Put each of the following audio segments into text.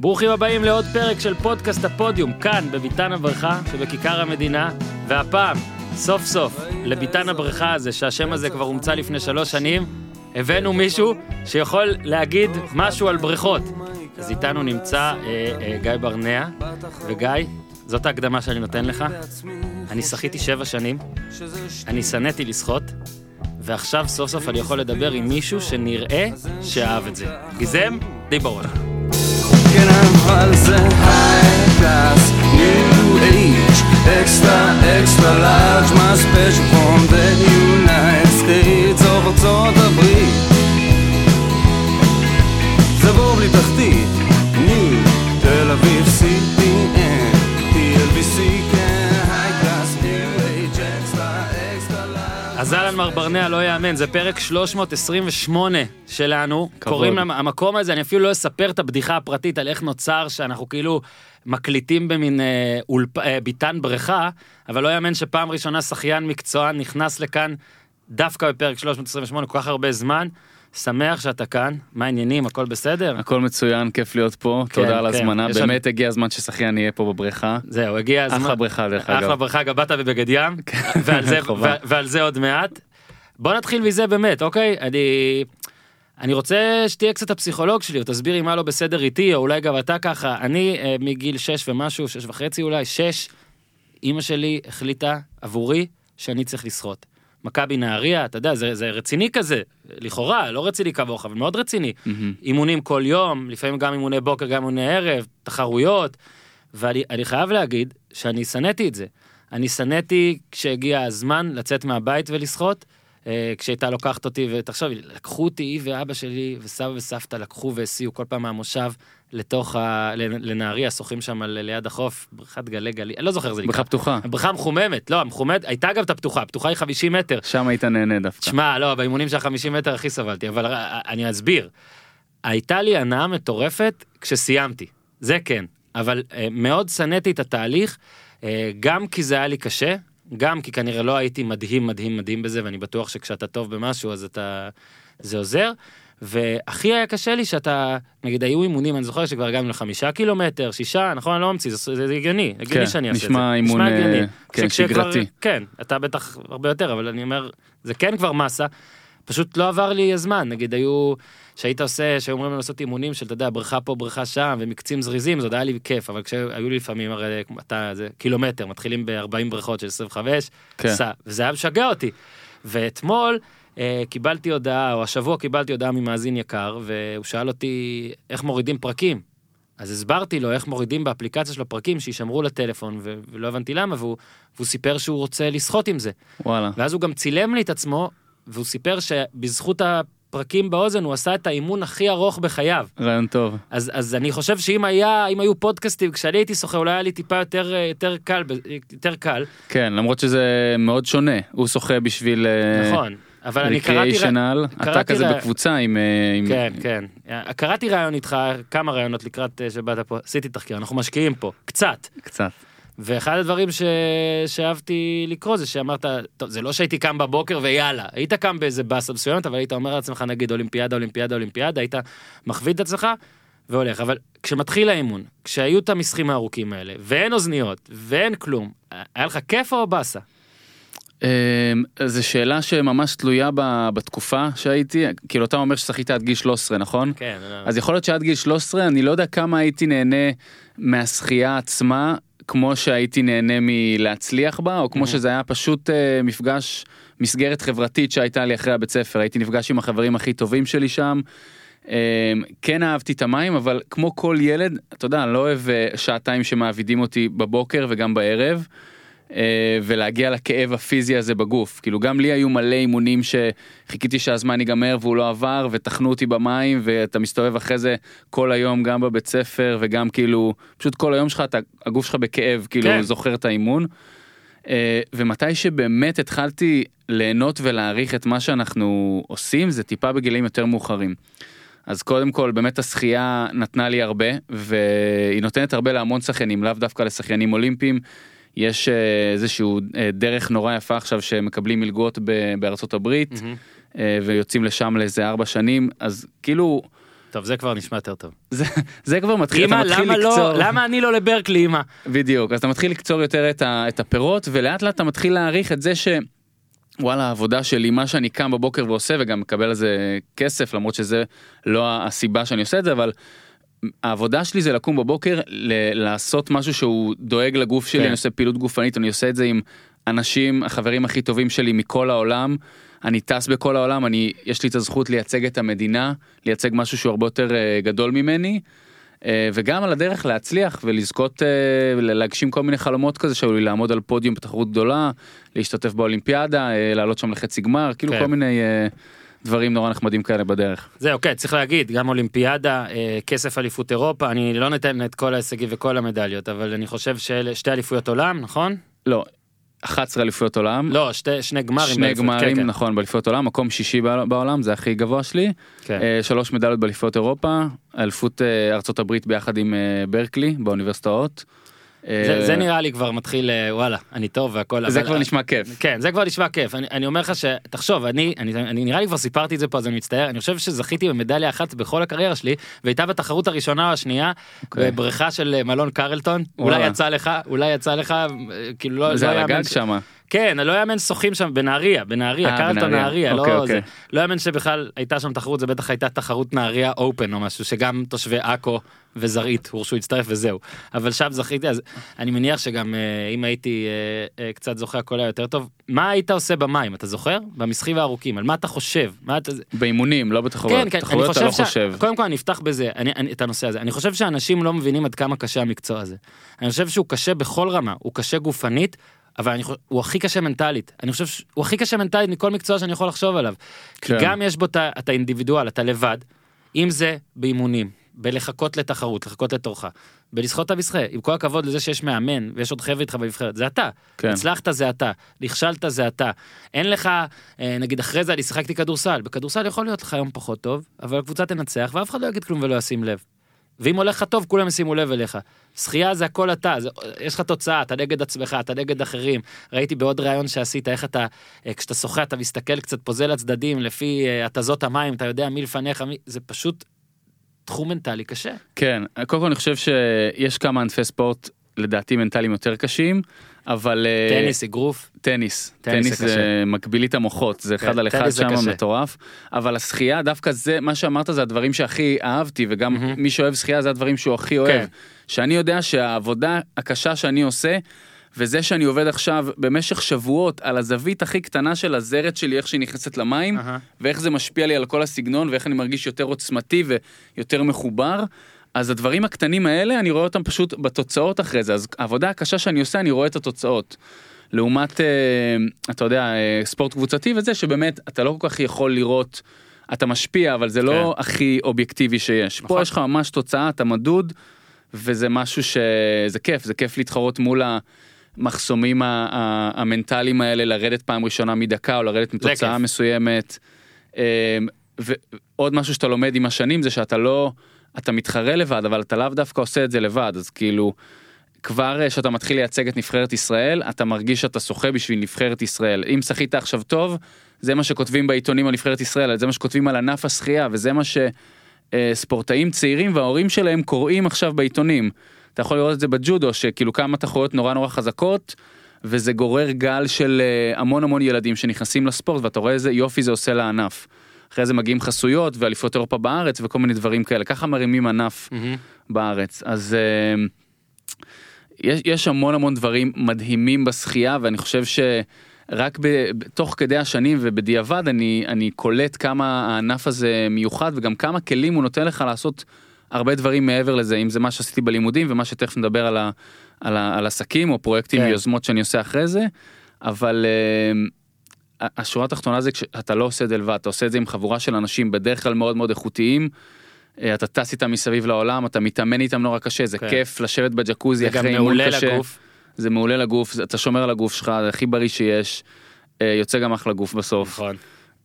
ברוכים הבאים לעוד פרק של פודקאסט הפודיום, כאן בביתן הבריכה שבכיכר המדינה, והפעם, סוף סוף, לביתן הבריכה הזה, שהשם הזה כבר הומצא לפני שלוש שנים, הבאנו מישהו שיכול להגיד משהו על בריכות. אז איתנו נמצא אה, אה, גיא ברנע, וגיא, זאת ההקדמה שאני נותן לך. אני שחיתי שבע שנים, אני שנאתי לשחות, ועכשיו סוף סוף אני יכול לדבר עם מישהו שנראה שאהב את זה. גיזם, די בראש. כן אבל זה. היי קלאס, ניו אייג', אקסטרה אקסטרה לארג', מה ספיישל פרום דה יונייט סטייטס ארצות הברית זה בור בלי תחתית, אז אהלן מר ברנע, לא יאמן, זה פרק 328 שלנו. כבוד. קוראים למקום הזה, אני אפילו לא אספר את הבדיחה הפרטית על איך נוצר שאנחנו כאילו מקליטים במין אה, אולפ... אה, ביתן בריכה, אבל לא יאמן שפעם ראשונה שחיין מקצוען נכנס לכאן דווקא בפרק 328 כל כך הרבה זמן. שמח שאתה כאן, מה העניינים, הכל בסדר? הכל מצוין, כיף להיות פה, כן, תודה על כן. הזמנה, יש לנו- באמת הגיע הזמן ששחיין יהיה פה בבריכה. זהו, הגיע הזמן. אחלה בריכה דרך אגב. אחלה בריכה, גם באת בבגד ים, ועל זה. ו- ועל זה עוד מעט. בוא נתחיל מזה באמת, אוקיי? אני... אני רוצה שתהיה קצת הפסיכולוג שלי, או תסבירי מה לא בסדר איתי, או אולי גם אתה ככה. אני אה, מגיל 6 ומשהו, 6 וחצי אולי, 6, אימא שלי החליטה עבורי שאני צריך לשחות. מכבי נהריה, אתה יודע, זה, זה רציני כזה, לכאורה, לא רציני כמוך, אבל מאוד רציני. מהמם. אימונים כל יום, לפעמים גם אימוני בוקר, גם אימוני ערב, תחרויות. ואני אני חייב להגיד שאני שנאתי את זה. אני שנאתי כשהגיע הזמן לצאת מהבית ולשחות, כשהייתה לוקחת אותי, ותחשוב, לקחו אותי, היא ואבא שלי, וסבא וסבתא לקחו והסיעו כל פעם מהמושב לתוך ה... לנהריה, שוחים שם על- ליד החוף, בריכת גלי גלי, אני לא זוכר איך זה נקרא. בריכה פתוחה, הבריכה המחוממת, לא, המחוממת, הייתה גם את הפתוחה, הפתוחה היא 50 מטר. שם היית נהנה דווקא. שמע, לא, באימונים של ה-50 מטר הכי סבלתי, אבל ר- אני אסביר. הייתה לי הנאה מטורפת כשסיימתי, זה כן, אבל אה, מאוד שנאתי את התהליך, אה, גם כי זה היה לי קשה, גם כי כנראה לא הייתי מדהים מדהים מדהים בזה, ואני בטוח שכשאתה טוב במשהו אז אתה... זה עוזר. והכי היה קשה לי שאתה, נגיד היו אימונים, אני זוכר שכבר הגענו לחמישה קילומטר, שישה, נכון, אני לא ממציא, זה, זה, הגיוני, הגיוני כן, שאני אעשה את זה. נשמע אימון, אה, הגיוני. כן, שגרתי. כן, אתה בטח הרבה יותר, אבל אני אומר, זה כן כבר מסה, פשוט לא עבר לי הזמן, נגיד היו, שהיית עושה, שהיו אומרים לעשות אימונים של, אתה יודע, בריכה פה, בריכה שם, ומקצים זריזים, זה עוד היה לי כיף, אבל כשהיו לי לפעמים, הרי אתה, זה קילומטר, מתחילים ב-40 בריכות של 25, כן. סע, וזה היה משגע אותי. ואתמול אה, קיבלתי הודעה, או השבוע קיבלתי הודעה ממאזין יקר, והוא שאל אותי איך מורידים פרקים. אז הסברתי לו איך מורידים באפליקציה שלו פרקים שישמרו לטלפון, ו- ולא הבנתי למה, והוא, והוא סיפר שהוא רוצה לשחות עם זה. וואלה. ואז הוא גם צילם לי את עצמו, והוא סיפר שבזכות הפרקים באוזן הוא עשה את האימון הכי ארוך בחייו. רעיון טוב. אז, אז אני חושב שאם היה, אם היו פודקאסטים, כשאני הייתי שוחה, אולי היה לי טיפה יותר, אה, יותר קל, יותר קל, כן, למרות שזה מאוד שונה, הוא שוחה בשביל... אה, נכון. אבל אני קראתי... ריקריאיישנל, אתה כזה לה- בקבוצה עם... אה, עם- כן, כן. קראתי ראיון איתך, כמה ראיונות לקראת שבאת פה, עשיתי תחקיר, אנחנו משקיעים פה, קצת. קצת. ואחד הדברים ש... שאהבתי לקרוא זה שאמרת, טוב, זה לא שהייתי קם בבוקר ויאללה, היית קם באיזה באסה מסוימת, אבל היית אומר לעצמך נגיד אולימפיאדה, אולימפיאדה, אולימפיאדה, היית מכביד את עצמך והולך. אבל כשמתחיל האימון, כשהיו את המשחים הארוכים האלה, ואין אוזניות, ואין כלום, היה לך כיף או באסה? אמ, זו שאלה שממש תלויה בתקופה שהייתי, כאילו אתה אומר ששחית עד גיל 13 נכון? כן. אז יכול להיות שעד גיל 13 אני לא יודע כמה הייתי נהנה מהשחייה עצמה כמו שהייתי נהנה מלהצליח בה או כמו Mhm. שזה היה פשוט אה, מפגש מסגרת חברתית שהייתה לי אחרי הבית ספר הייתי נפגש עם החברים הכי טובים שלי שם. אה, כן אהבתי את המים אבל כמו כל ילד אתה יודע אני לא אוהב אה, שעתיים שמעבידים אותי בבוקר וגם בערב. אה, ולהגיע לכאב הפיזי הזה בגוף כאילו גם לי היו מלא אימונים שחיכיתי שהזמן ייגמר והוא לא עבר וטחנו אותי במים ואתה מסתובב אחרי זה כל היום גם בבית ספר וגם כאילו פשוט כל היום שלך אתה הגוף שלך בכאב כאילו כן. זוכר את האימון. אה, ומתי שבאמת התחלתי ליהנות ולהעריך את מה שאנחנו עושים זה טיפה בגילים יותר מאוחרים. אז קודם כל באמת השחייה נתנה לי הרבה והיא נותנת הרבה להמון שחיינים לאו דווקא לשחיינים אולימפיים. יש אה, איזשהו אה, דרך נורא יפה עכשיו שמקבלים מלגות בארצות הברית. אה, ויוצאים לשם לאיזה ארבע שנים אז כאילו טוב, זה כבר נשמע יותר טוב. זה, זה כבר מתחיל, אמא, אתה מתחיל למה לקצור, לא, למה אני לא לברקלי, אמא? בדיוק, אז אתה מתחיל לקצור יותר את, ה, את הפירות ולאט לאט אתה מתחיל להעריך את זה ש... וואלה העבודה שלי מה שאני קם בבוקר ועושה וגם מקבל על זה כסף למרות שזה לא הסיבה שאני עושה את זה אבל העבודה שלי זה לקום בבוקר ל- לעשות משהו שהוא דואג לגוף שלי כן. אני עושה פעילות גופנית אני עושה את זה עם אנשים החברים הכי טובים שלי מכל העולם אני טס בכל העולם אני יש לי את הזכות לייצג את המדינה לייצג משהו שהוא הרבה יותר אה, גדול ממני. אה, וגם על הדרך להצליח ולזכות אה, להגשים כל מיני חלומות כזה שהיו לי לעמוד על פודיום בתחרות גדולה להשתתף באולימפיאדה אה, לעלות שם לחצי גמר כאילו כן. כל מיני אה, דברים נורא נחמדים כאלה בדרך. זהו, כן, צריך להגיד, גם אולימפיאדה, אה, כסף אליפות אירופה, אני לא נותן את כל ההישגים וכל המדליות, אבל אני חושב שאלה שתי אליפויות עולם, נכון? לא 11 אליפויות עולם. לא, שתי, שני גמרים. שני באליפות, גמרים כן, כן. נכון באליפויות עולם מקום שישי בעולם זה הכי גבוה שלי כן. אה, שלוש מדליות באליפויות אירופה אליפות אה, ארצות הברית ביחד עם אה, ברקלי באוניברסיטאות. אה, זה, זה נראה לי כבר מתחיל, אה, וואלה, אני טוב והכל. זה אבל- כבר נשמע כיף. כן, זה כבר נשמע כיף. אני, אני אומר לך שתחשוב, אני, אני, אני נראה לי כבר סיפרתי את זה פה אז אני מצטער, אני חושב שזכיתי במדליה אחת בכל הקריירה שלי, והייתה בתחרות הראשונה או השנייה, אוקיי. בבריכה של אה, מלון קרלטון, אולי. יצא לך, אולי יצא לך, אה, כאילו לא, זה לא הגג ש- שמה. כן, לא יאמן שוחים שם בנהריה, בנהריה, אה, קרלטון. נהריה, אוקיי, לא אוקיי. זה. לא יאמן שבכלל הייתה שם תחרות, זה בטח הייתה תחרות נהריה אופן או משהו, שגם תושבי עכו וזרעית הורשו להצטרף וזהו. אבל שם זכיתי, אז אני מניח שגם אה, אם הייתי אה, קצת זוכר הכל היה יותר טוב. מה היית עושה במים, אתה זוכר? במשחים הארוכים, על מה אתה חושב? מה אתה... באימונים לא בתחרויות. כן, כן, אני תחרויות אתה חושב לא ש... חושב. קודם כל אני אפתח בזה, אני, אני, את הנושא הזה. אני חושב שאנשים לא מבינים עד כמה קשה המקצוע הזה. אני חושב שהוא קשה בכל רמה, הוא קשה גופנית, אבל אני חושב, הוא הכי קשה מנטלית. אני חושב שהוא הכי קשה מנטלית מכל מקצוע שאני יכול לחשוב עליו. כי כן. גם יש בו את האינדיבידואל, אתה לבד, אם זה באימונים, בלחכות לתחרות, לחכות לתורך, בלסחוט את המסחה, עם כל הכבוד לזה שיש מאמן ויש עוד חבר'ה איתך בנבחרת, זה אתה. כן. הצלחת זה אתה, נכשלת זה אתה. אין לך, אה, נגיד אחרי זה אני שיחקתי כדורסל, בכדורסל יכול להיות לך יום פחות טוב, אבל הקבוצה תנצח ואף אחד לא יגיד כלום ולא ישים לב. ואם הולך לך טוב כולם ישימו לב אליך. שחייה זה הכל אתה, זה, יש לך תוצאה, אתה נגד עצמך, אתה נגד אחרים. ראיתי בעוד ראיון שעשית, איך אתה, אה, כשאתה שוחה אתה מסתכל קצת פוזל לצדדים לפי אה, התזות המים, אתה יודע מי לפניך, מי, זה פשוט תחום מנטלי קשה. כן, קודם כל אני חושב שיש כמה ענפי ספורט לדעתי מנטליים יותר קשים, אבל אה, טניס, אגרוף, טניס, טניס זה מקביל את המוחות, זה כן, אחד על אחד שם. מטורף, אבל השחייה דווקא זה, מה שאמרת זה הדברים שהכי אהבתי, וגם. מי שאוהב שחייה זה הדברים שהוא הכי אוהב. כן. שאני יודע שהעבודה הקשה שאני עושה, וזה שאני עובד עכשיו במשך שבועות על הזווית הכי קטנה של הזרת שלי, איך שהיא נכנסת למים, אהה. ואיך זה משפיע לי על כל הסגנון, ואיך אני מרגיש יותר עוצמתי ויותר מחובר. אז הדברים הקטנים האלה, אני רואה אותם פשוט בתוצאות אחרי זה. אז העבודה הקשה שאני עושה, אני רואה את התוצאות. לעומת, אה, אתה יודע, אה, ספורט קבוצתי וזה, שבאמת, אתה לא כל כך יכול לראות, אתה משפיע, אבל זה לא הכי אובייקטיבי שיש. נכון. פה יש לך ממש תוצאה, אתה מדוד, וזה משהו שזה כיף, זה כיף להתחרות מול ה- ה- המנטליים האלה, לרדת פעם ראשונה מדקה, או לרדת מתוצאה. מסוימת. אה, ועוד משהו שאתה לומד עם השנים זה שאתה לא, אתה מתחרה לבד, אבל אתה לאו דווקא עושה את זה לבד, אז כאילו, כבר אה, שאתה מתחיל לייצג את נבחרת ישראל, אתה מרגיש שאתה שוחה בשביל נבחרת ישראל. אם שחית עכשיו טוב, זה מה שכותבים בעיתונים על נבחרת ישראל, זה מה שכותבים על ענף השחייה, וזה מה שספורטאים צעירים וההורים שלהם קוראים עכשיו בעיתונים. אתה יכול לראות את זה בג'ודו, שכאילו כמה תחרויות נורא נורא חזקות, וזה גורר גל של אה, המון המון ילדים שנכנסים לספורט, ואתה רואה איזה יופי זה עושה לענף. אחרי זה מגיעים חסויות ואליפות אירופה בארץ וכל מיני דברים כאלה, ככה מרימים ענף בארץ. אז אה, יש, יש המון המון דברים מדהימים בשחייה ואני חושב שרק ב, ב- תוך כדי השנים ובדיעבד אני, אני קולט כמה הענף הזה מיוחד וגם כמה כלים הוא נותן לך לעשות הרבה דברים מעבר לזה אם זה מה שעשיתי בלימודים ומה שתכף נדבר על, ה, על, ה, על עסקים או פרויקטים כן. ויוזמות שאני עושה אחרי זה אבל. ה- השורה התחתונה זה כשאתה לא עושה את זה לבד אתה עושה את זה עם חבורה של אנשים בדרך כלל מאוד מאוד איכותיים. אה, אתה טס איתם מסביב לעולם אתה מתאמן איתם נורא קשה זה כן. כיף לשבת בג'קוזי זה גם אחרי אימון מעולה קשה. לגוף. זה מעולה לגוף זה- אתה שומר על הגוף שלך זה הכי בריא שיש. אה, יוצא גם אחלה גוף בסוף נכון.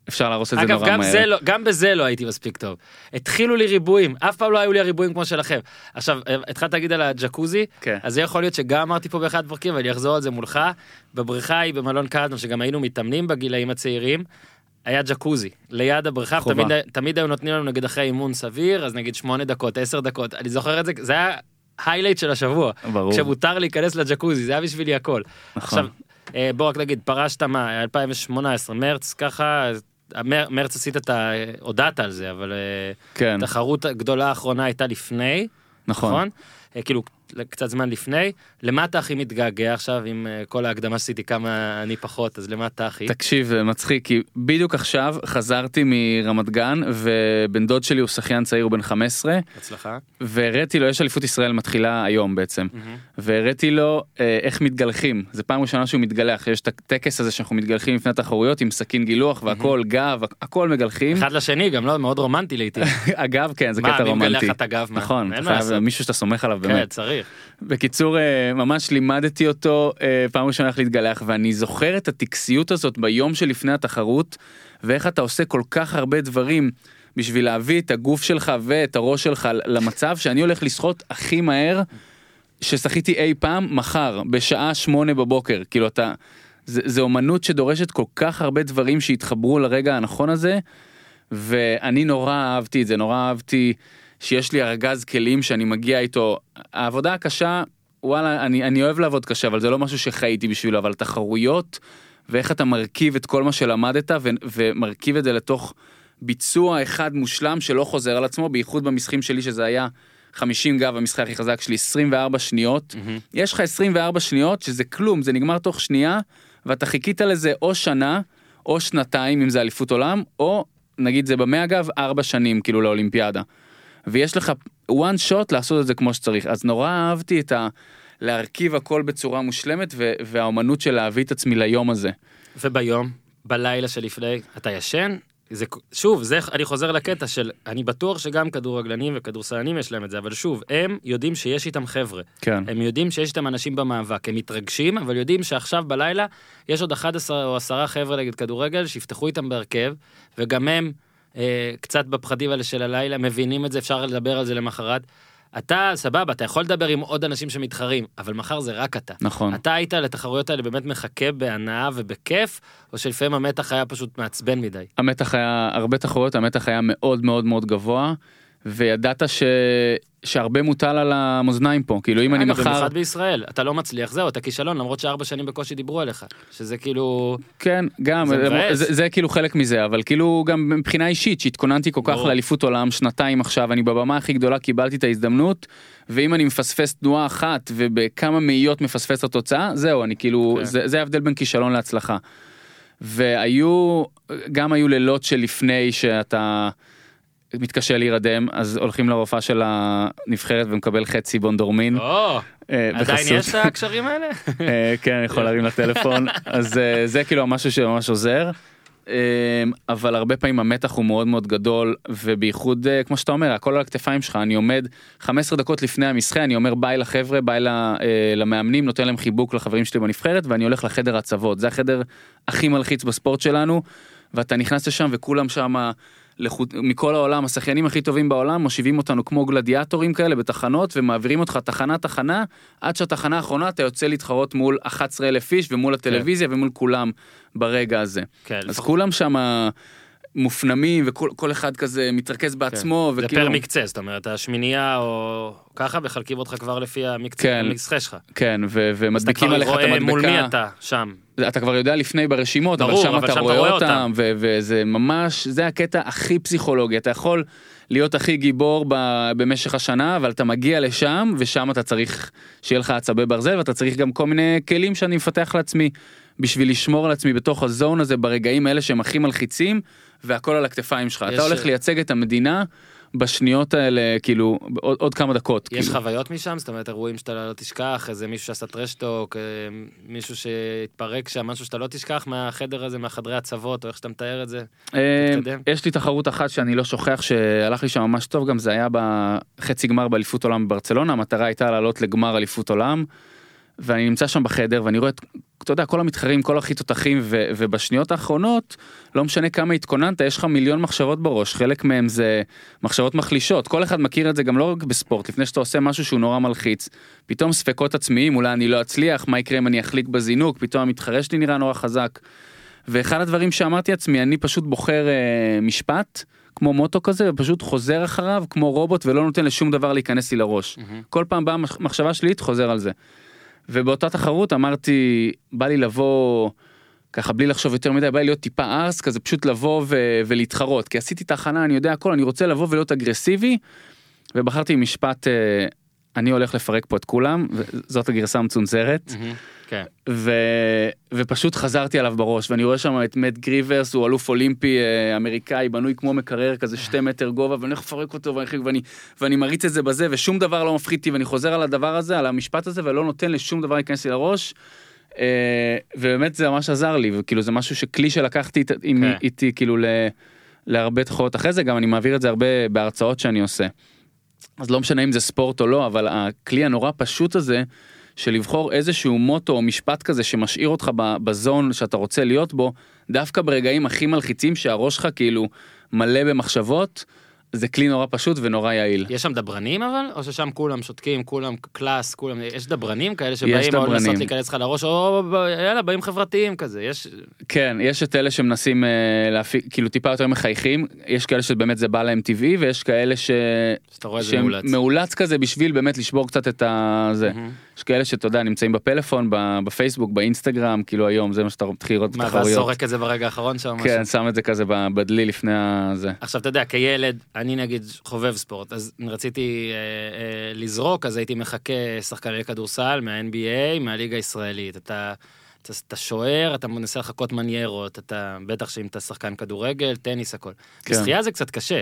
אפשר להרוס את זה אגב, נורא גם, מהר. זה לא, גם בזה לא הייתי מספיק טוב. התחילו לי ריבועים, אף פעם לא היו לי הריבועים כמו שלכם. עכשיו, אה, התחלת להגיד על הג'קוזי, כן. אז זה יכול להיות שגם אמרתי פה באחד הפרקים, ואני אחזור על זה מולך. בבריכה ההיא במלון קרדון, שגם היינו מתאמנים בגילאים הצעירים, היה ג'קוזי ליד הבריכה. תמיד, תמיד היו נותנים לנו נגיד אחרי אימון סביר, אז נגיד שמונה דקות, עשר דקות, אני זוכר את זה, זה היה היילייט של השבוע. ברור. כשמותר להיכנס לג'קוזי, זה היה בשבילי הכל. נכון. עכשיו, אה, בוא רק נגיד, פרשת מה, 2018, מרץ, ככה, מרץ עשית את ה... הודעת על זה, אבל אה, כן, התחרות הגדולה האחרונה הייתה לפני, נכון. נכון? אה, כאילו, קצת זמן לפני. למה אתה הכי מתגעגע עכשיו, עם אה, כל ההקדמה שעשיתי כמה אני פחות, אז למה אתה הכי? תקשיב, מצחיק, כי בדיוק עכשיו חזרתי מרמת גן, ובן דוד שלי הוא שחיין צעיר, הוא בן 15, הצלחה. והראיתי לו, יש אליפות ישראל מתחילה היום בעצם, מהמם. והראיתי לו אה, איך מתגלחים, זה פעם ראשונה שהוא מתגלח, יש את הטקס הזה שאנחנו מתגלחים לפני התחרויות עם סכין גילוח והכל, גב, הכל מגלחים. אחד לשני, גם לא, מאוד רומנטי לעיתים. אגב, כן, זה מה, קטע מי מגלח רומנטי. את הגב? מה? נכון, אין אתה מה חייב לעשות. מישהו שאתה סומך עליו כן, באמת. צריך. בקיצור, אה, ממש לימדתי אותו אה, פעם ראשונה איך להתגלח, ואני זוכר את הטקסיות הזאת ביום שלפני התחרות, ואיך אתה עושה כל כך הרבה דברים בשביל להביא את הגוף שלך ואת הראש שלך למצב שאני הולך לשחות הכי מהר ששחיתי אי פעם מחר בשעה שמונה בבוקר כאילו אתה זה, זה אומנות שדורשת כל כך הרבה דברים שהתחברו לרגע הנכון הזה ואני נורא אהבתי את זה נורא אהבתי שיש לי ארגז כלים שאני מגיע איתו. העבודה הקשה וואלה אני אני אוהב לעבוד קשה אבל זה לא משהו שחייתי בשבילו אבל תחרויות ואיך אתה מרכיב את כל מה שלמדת ו, ומרכיב את זה לתוך ביצוע אחד מושלם שלא חוזר על עצמו בייחוד במשחקים שלי שזה היה 50 גב המשחק הכי חזק שלי 24 שניות. יש לך 24 שניות שזה כלום זה נגמר תוך שנייה ואתה חיכית לזה או שנה או שנתיים אם זה אליפות עולם או נגיד זה במאה אגב ארבע שנים כאילו לאולימפיאדה. ויש לך one shot לעשות את זה כמו שצריך אז נורא אהבתי את ה... להרכיב הכל בצורה מושלמת ו- והאומנות של להביא את עצמי ליום הזה. וביום, בלילה שלפני, אתה ישן? זה, שוב, זה, אני חוזר לקטע של, אני בטוח שגם כדורגלנים וכדורסלנים יש להם את זה, אבל שוב, הם יודעים שיש איתם חבר'ה. כן. הם יודעים שיש איתם אנשים במאבק, הם מתרגשים, אבל יודעים שעכשיו בלילה יש עוד 11 או 10 חבר'ה נגד כדורגל שיפתחו איתם בהרכב, וגם הם קצת בפחדים האלה של הלילה מבינים את זה, אפשר לדבר על זה למחרת. אתה סבבה, אתה יכול לדבר עם עוד אנשים שמתחרים, אבל מחר זה רק אתה. נכון. אתה היית לתחרויות האלה באמת מחכה בהנאה ובכיף, או שלפעמים המתח היה פשוט מעצבן מדי. המתח היה הרבה תחרויות המתח היה מאוד מאוד מאוד גבוה וידעת ש... שהרבה מוטל על המאזניים פה כאילו אם אני מחר במיוחד בישראל, אתה לא מצליח, זהו, אתה כישלון, למרות שארבע שנים בקושי דיברו עליך. שזה כאילו... כן גם זה זה. זה, זה כאילו חלק מזה אבל כאילו גם מבחינה אישית שהתכוננתי כל כך. לאליפות עולם שנתיים עכשיו אני בבמה הכי גדולה קיבלתי את ההזדמנות ואם אני מפספס תנועה אחת ובכמה מאיות מפספס את התוצאה זהו אני כאילו כן. זה, זה ההבדל בין כישלון להצלחה. והיו גם היו לילות שלפני שאתה מתקשה להירדם אז הולכים לרופאה של הנבחרת ומקבל חצי בונדורמין. אה, עדיין. יש את הקשרים האלה? אה, כן, אני יכול להרים לטלפון, אז אה, זה כאילו משהו שממש עוזר. אבל הרבה פעמים המתח הוא מאוד מאוד גדול ובייחוד כמו שאתה אומר הכל על הכתפיים שלך אני עומד 15 דקות לפני המשחה אני אומר ביי לחבר'ה ביי למאמנים נותן להם חיבוק לחברים שלי בנבחרת ואני הולך לחדר הצוות זה החדר הכי מלחיץ בספורט שלנו ואתה נכנס לשם וכולם שם לחוט- מכל העולם השחיינים הכי טובים בעולם מושיבים אותנו כמו גלדיאטורים כאלה בתחנות ומעבירים אותך תחנה תחנה עד שהתחנה האחרונה אתה יוצא להתחרות מול 11 אלף איש ומול הטלוויזיה ומול כולם ברגע הזה. כן, אז לפחות- כולם שם מופנמים וכל כל אחד כזה מתרכז בעצמו זה וכאילו פר מקצה, זאת אומרת, השמינייה או ככה, מחלקים אותך כבר לפי המקצה, כן. המקצה שלך. כן ו- אז אתה ומדביקים כבר עליך את רואה מול מי המדבקה אתה, שם. אתה כבר יודע לפני ברשימות ברור, אבל שם אבל אתה שם אתה רואה רואה אותם אותם. ו- וזה ממש זה הקטע הכי פסיכולוגי אתה יכול להיות הכי גיבור ב- במשך השנה אבל אתה מגיע לשם ושם אתה צריך שיהיה לך עצבי ברזל ואתה צריך גם כל מיני כלים שאני מפתח לעצמי בשביל לשמור על עצמי בתוך הזון הזה ברגעים האלה שהם הכי מלחיצים והכל על הכתפיים שלך אתה הולך לייצג את המדינה בשניות האלה כאילו עוד, עוד כמה דקות יש כאילו. חוויות משם? זאת אומרת, אירועים שאתה לא תשכח, איזה מישהו שעשה טרשטוק, אה, מישהו שהתפרק שם, משהו שאתה לא תשכח מהחדר הזה, מהחדרי הצוות, או איך שאתה מתאר את זה. אה. יש לי תחרות אחת שאני לא שוכח שהלך לי שם ממש טוב גם זה היה בחצי גמר באליפות עולם בברצלונה המטרה הייתה לעלות לגמר אליפות עולם. ואני נמצא שם בחדר ואני רואה את אתה יודע כל המתחרים כל הכי תותחים ו- ובשניות האחרונות לא משנה כמה התכוננת יש לך מיליון מחשבות בראש חלק מהם זה מחשבות מחלישות כל אחד מכיר את זה גם לא רק בספורט לפני שאתה עושה משהו שהוא נורא מלחיץ פתאום ספקות עצמיים אולי אני לא אצליח מה יקרה אם אני אחליק בזינוק פתאום המתחרה שלי נראה נורא חזק. ואחד הדברים שאמרתי לעצמי, אני פשוט בוחר אה, משפט, כמו מוטו כזה, ופשוט חוזר אחריו כמו רובוט ולא נותן לשום דבר להיכנס לי לראש. כל פעם באה מח- מחשבה שלילית, חוזר על זה. ובאותה תחרות אמרתי, בא לי לבוא, ככה בלי לחשוב יותר מדי, בא לי להיות טיפה ארס, כזה פשוט לבוא ו- ולהתחרות, כי עשיתי את ההכנה, אני יודע הכל, אני רוצה לבוא ולהיות אגרסיבי, ובחרתי משפט, אה, אני הולך לפרק פה את כולם, וזאת הגרסה המצונזרת. כן. ו... ופשוט חזרתי עליו בראש ואני רואה שם את מאט גריברס הוא אלוף אולימפי אה, אמריקאי בנוי כמו מקרר כזה שתי מטר גובה ואני הולך לפרק אותו ואני, ואני, ואני מריץ את זה בזה ושום דבר לא מפחיד אותי ואני חוזר על הדבר הזה על המשפט הזה ולא נותן לשום דבר להיכנס לי לראש. אה, ובאמת זה ממש עזר לי וכאילו זה משהו שכלי שלקחתי עם- כן. איתי כאילו ל... להרבה תחרות אחרי זה גם אני מעביר את זה הרבה בהרצאות שאני עושה. אז לא משנה אם זה ספורט או לא אבל הכלי הנורא פשוט הזה של לבחור איזשהו מוטו או משפט כזה שמשאיר אותך בזון שאתה רוצה להיות בו דווקא ברגעים הכי מלחיצים שהראש שלך כאילו מלא במחשבות זה כלי נורא פשוט ונורא יעיל. יש שם דברנים אבל? או ששם כולם שותקים, כולם קלאס, כולם... יש דברנים כאלה שבאים או. לנסות להיכנס לך לראש, או יאללה, באים חברתיים כזה, יש... כן יש את אלה שמנסים אה, להפיק כאילו טיפה יותר מחייכים יש כאלה שבאמת זה בא להם טבעי ויש כאלה ש... שאתה רואה שהם מאולץ. מאולץ כזה בשביל באמת לשבור קצת את הזה. מהמם. יש כאלה שאתה יודע נמצאים בפלאפון בפייסבוק באינסטגרם כאילו היום זה מה שאתה מתחיל לראות מה, ואז בתחרויות. זורק את זה ברגע האחרון שם? כן שם את זה כזה בדלי לפני הזה. עכשיו אתה יודע כילד אני נגיד חובב ספורט אז רציתי אה, אה, לזרוק אז הייתי מחכה שחקני כדורסל מה-NBA מהליגה הישראלית אתה. אתה, אתה שוער, אתה מנסה לחכות מניירות, אתה בטח שאם אתה שחקן כדורגל, טניס, הכל. כן. בשחייה זה קצת קשה,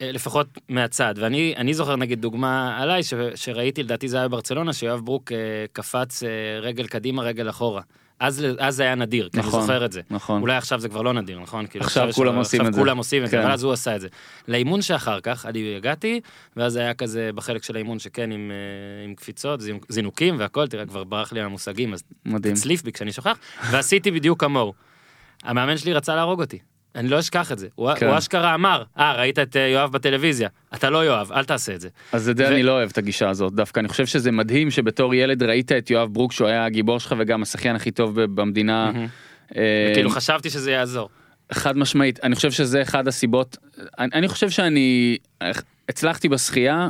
אה, לפחות מהצד, ואני אני זוכר נגיד דוגמה עליי, ש, שראיתי, לדעתי זה היה בברצלונה, שיואב ברוק אה, קפץ אה, רגל קדימה, רגל אחורה. אז, אז זה היה נדיר, כי נכון, אני זוכר את זה. נכון. אולי עכשיו זה כבר לא נדיר, נכון? כאילו, עכשיו יש- כולם עושים את זה. עכשיו כולם עושים את זה, כן. אבל אז הוא עשה את זה. לאימון שאחר כך, אני הגעתי, ואז היה כזה בחלק של האימון שכן עם, אה, עם קפיצות, זינוק- זינוקים והכל, תראה, כבר ברח לי המושגים, אז מדהים. תצליף בי כשאני שוכח, ועשיתי בדיוק כמוהו. המאמן שלי רצה להרוג אותי. אני לא אשכח את זה. הוא, כן. הוא אשכרה אמר, אה, ראית את אה, יואב בטלוויזיה. אתה לא יואב, אל תעשה את זה. אז את זה ו- אני לא אוהב את הגישה הזאת דווקא אני חושב שזה מדהים שבתור ילד ראית את יואב ברוק שהוא היה הגיבור שלך וגם השחיין הכי טוב במדינה. כאילו חשבתי שזה יעזור. חד משמעית אני חושב שזה אחד הסיבות אני, אני חושב שאני הצלחתי בשחייה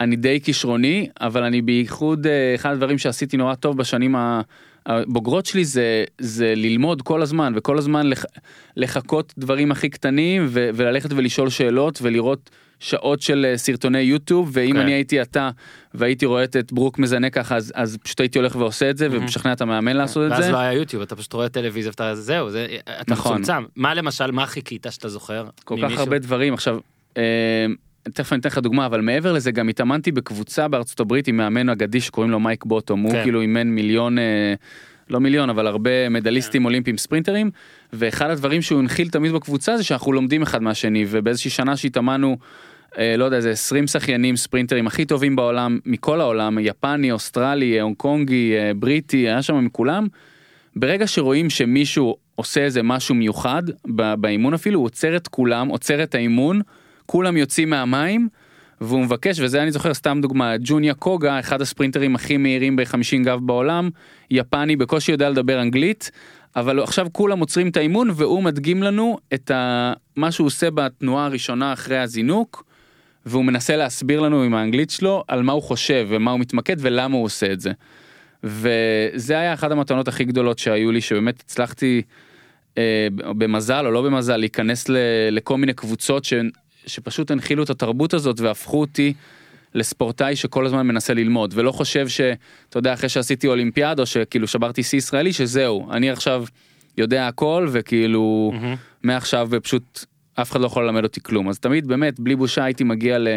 אני די כישרוני אבל אני בייחוד אה, אחד הדברים שעשיתי נורא טוב בשנים ה- הבוגרות שלי זה זה ללמוד כל הזמן וכל הזמן לח, לחכות דברים הכי קטנים ו, וללכת ולשאול שאלות ולראות שעות של אה, סרטוני יוטיוב ואם כן. אני הייתי אתה והייתי רואה את ברוק מזנה ככה אז, אז פשוט הייתי הולך ועושה את זה ומשכנע את המאמן לעשות את ואז זה. לא היה יוטיוב, אתה פשוט רואה טלוויזיה ואתה זהו, זה, אתה נכון. מצומצם. מה למשל, מה חיכית שאתה זוכר? כל כך ממישהו? הרבה דברים עכשיו. אה, תכף אני אתן לך דוגמה אבל מעבר לזה גם התאמנתי בקבוצה בארצות הברית עם מאמן אגדי שקוראים לו מייק בוטום הוא כן. כאילו אימן מיליון אה, לא מיליון אבל הרבה מדליסטים כן. אולימפיים ספרינטרים ואחד הדברים שהוא הנחיל תמיד בקבוצה זה שאנחנו לומדים אחד מהשני ובאיזושהי שנה שהתאמנו. אה, לא יודע איזה 20 שחיינים ספרינטרים הכי טובים בעולם מכל העולם יפני אוסטרלי הונג קונגי אה, בריטי היה שם מכולם. ברגע שרואים שמישהו עושה איזה משהו מיוחד באימון אפילו הוא עוצר את כולם עוצר את האימון כולם יוצאים מהמים והוא מבקש וזה אני זוכר סתם דוגמה ג'וניה קוגה אחד הספרינטרים הכי מהירים ב-50 גב בעולם יפני בקושי יודע לדבר אנגלית אבל עכשיו כולם עוצרים את האימון והוא מדגים לנו את ה... מה שהוא עושה בתנועה הראשונה אחרי הזינוק והוא מנסה להסביר לנו עם האנגלית שלו על מה הוא חושב ומה הוא מתמקד ולמה הוא עושה את זה. וזה היה אחת המתנות הכי גדולות שהיו לי שבאמת הצלחתי אה, במזל או לא במזל להיכנס ל, לכל מיני קבוצות שפשוט הנחילו את התרבות הזאת והפכו אותי לספורטאי שכל הזמן מנסה ללמוד ולא חושב שאתה יודע אחרי שעשיתי אולימפיאד או שכאילו שברתי שיא ישראלי שזהו אני עכשיו יודע הכל וכאילו מהמם. מעכשיו פשוט אף אחד לא יכול ללמד אותי כלום אז תמיד באמת בלי בושה הייתי מגיע ל...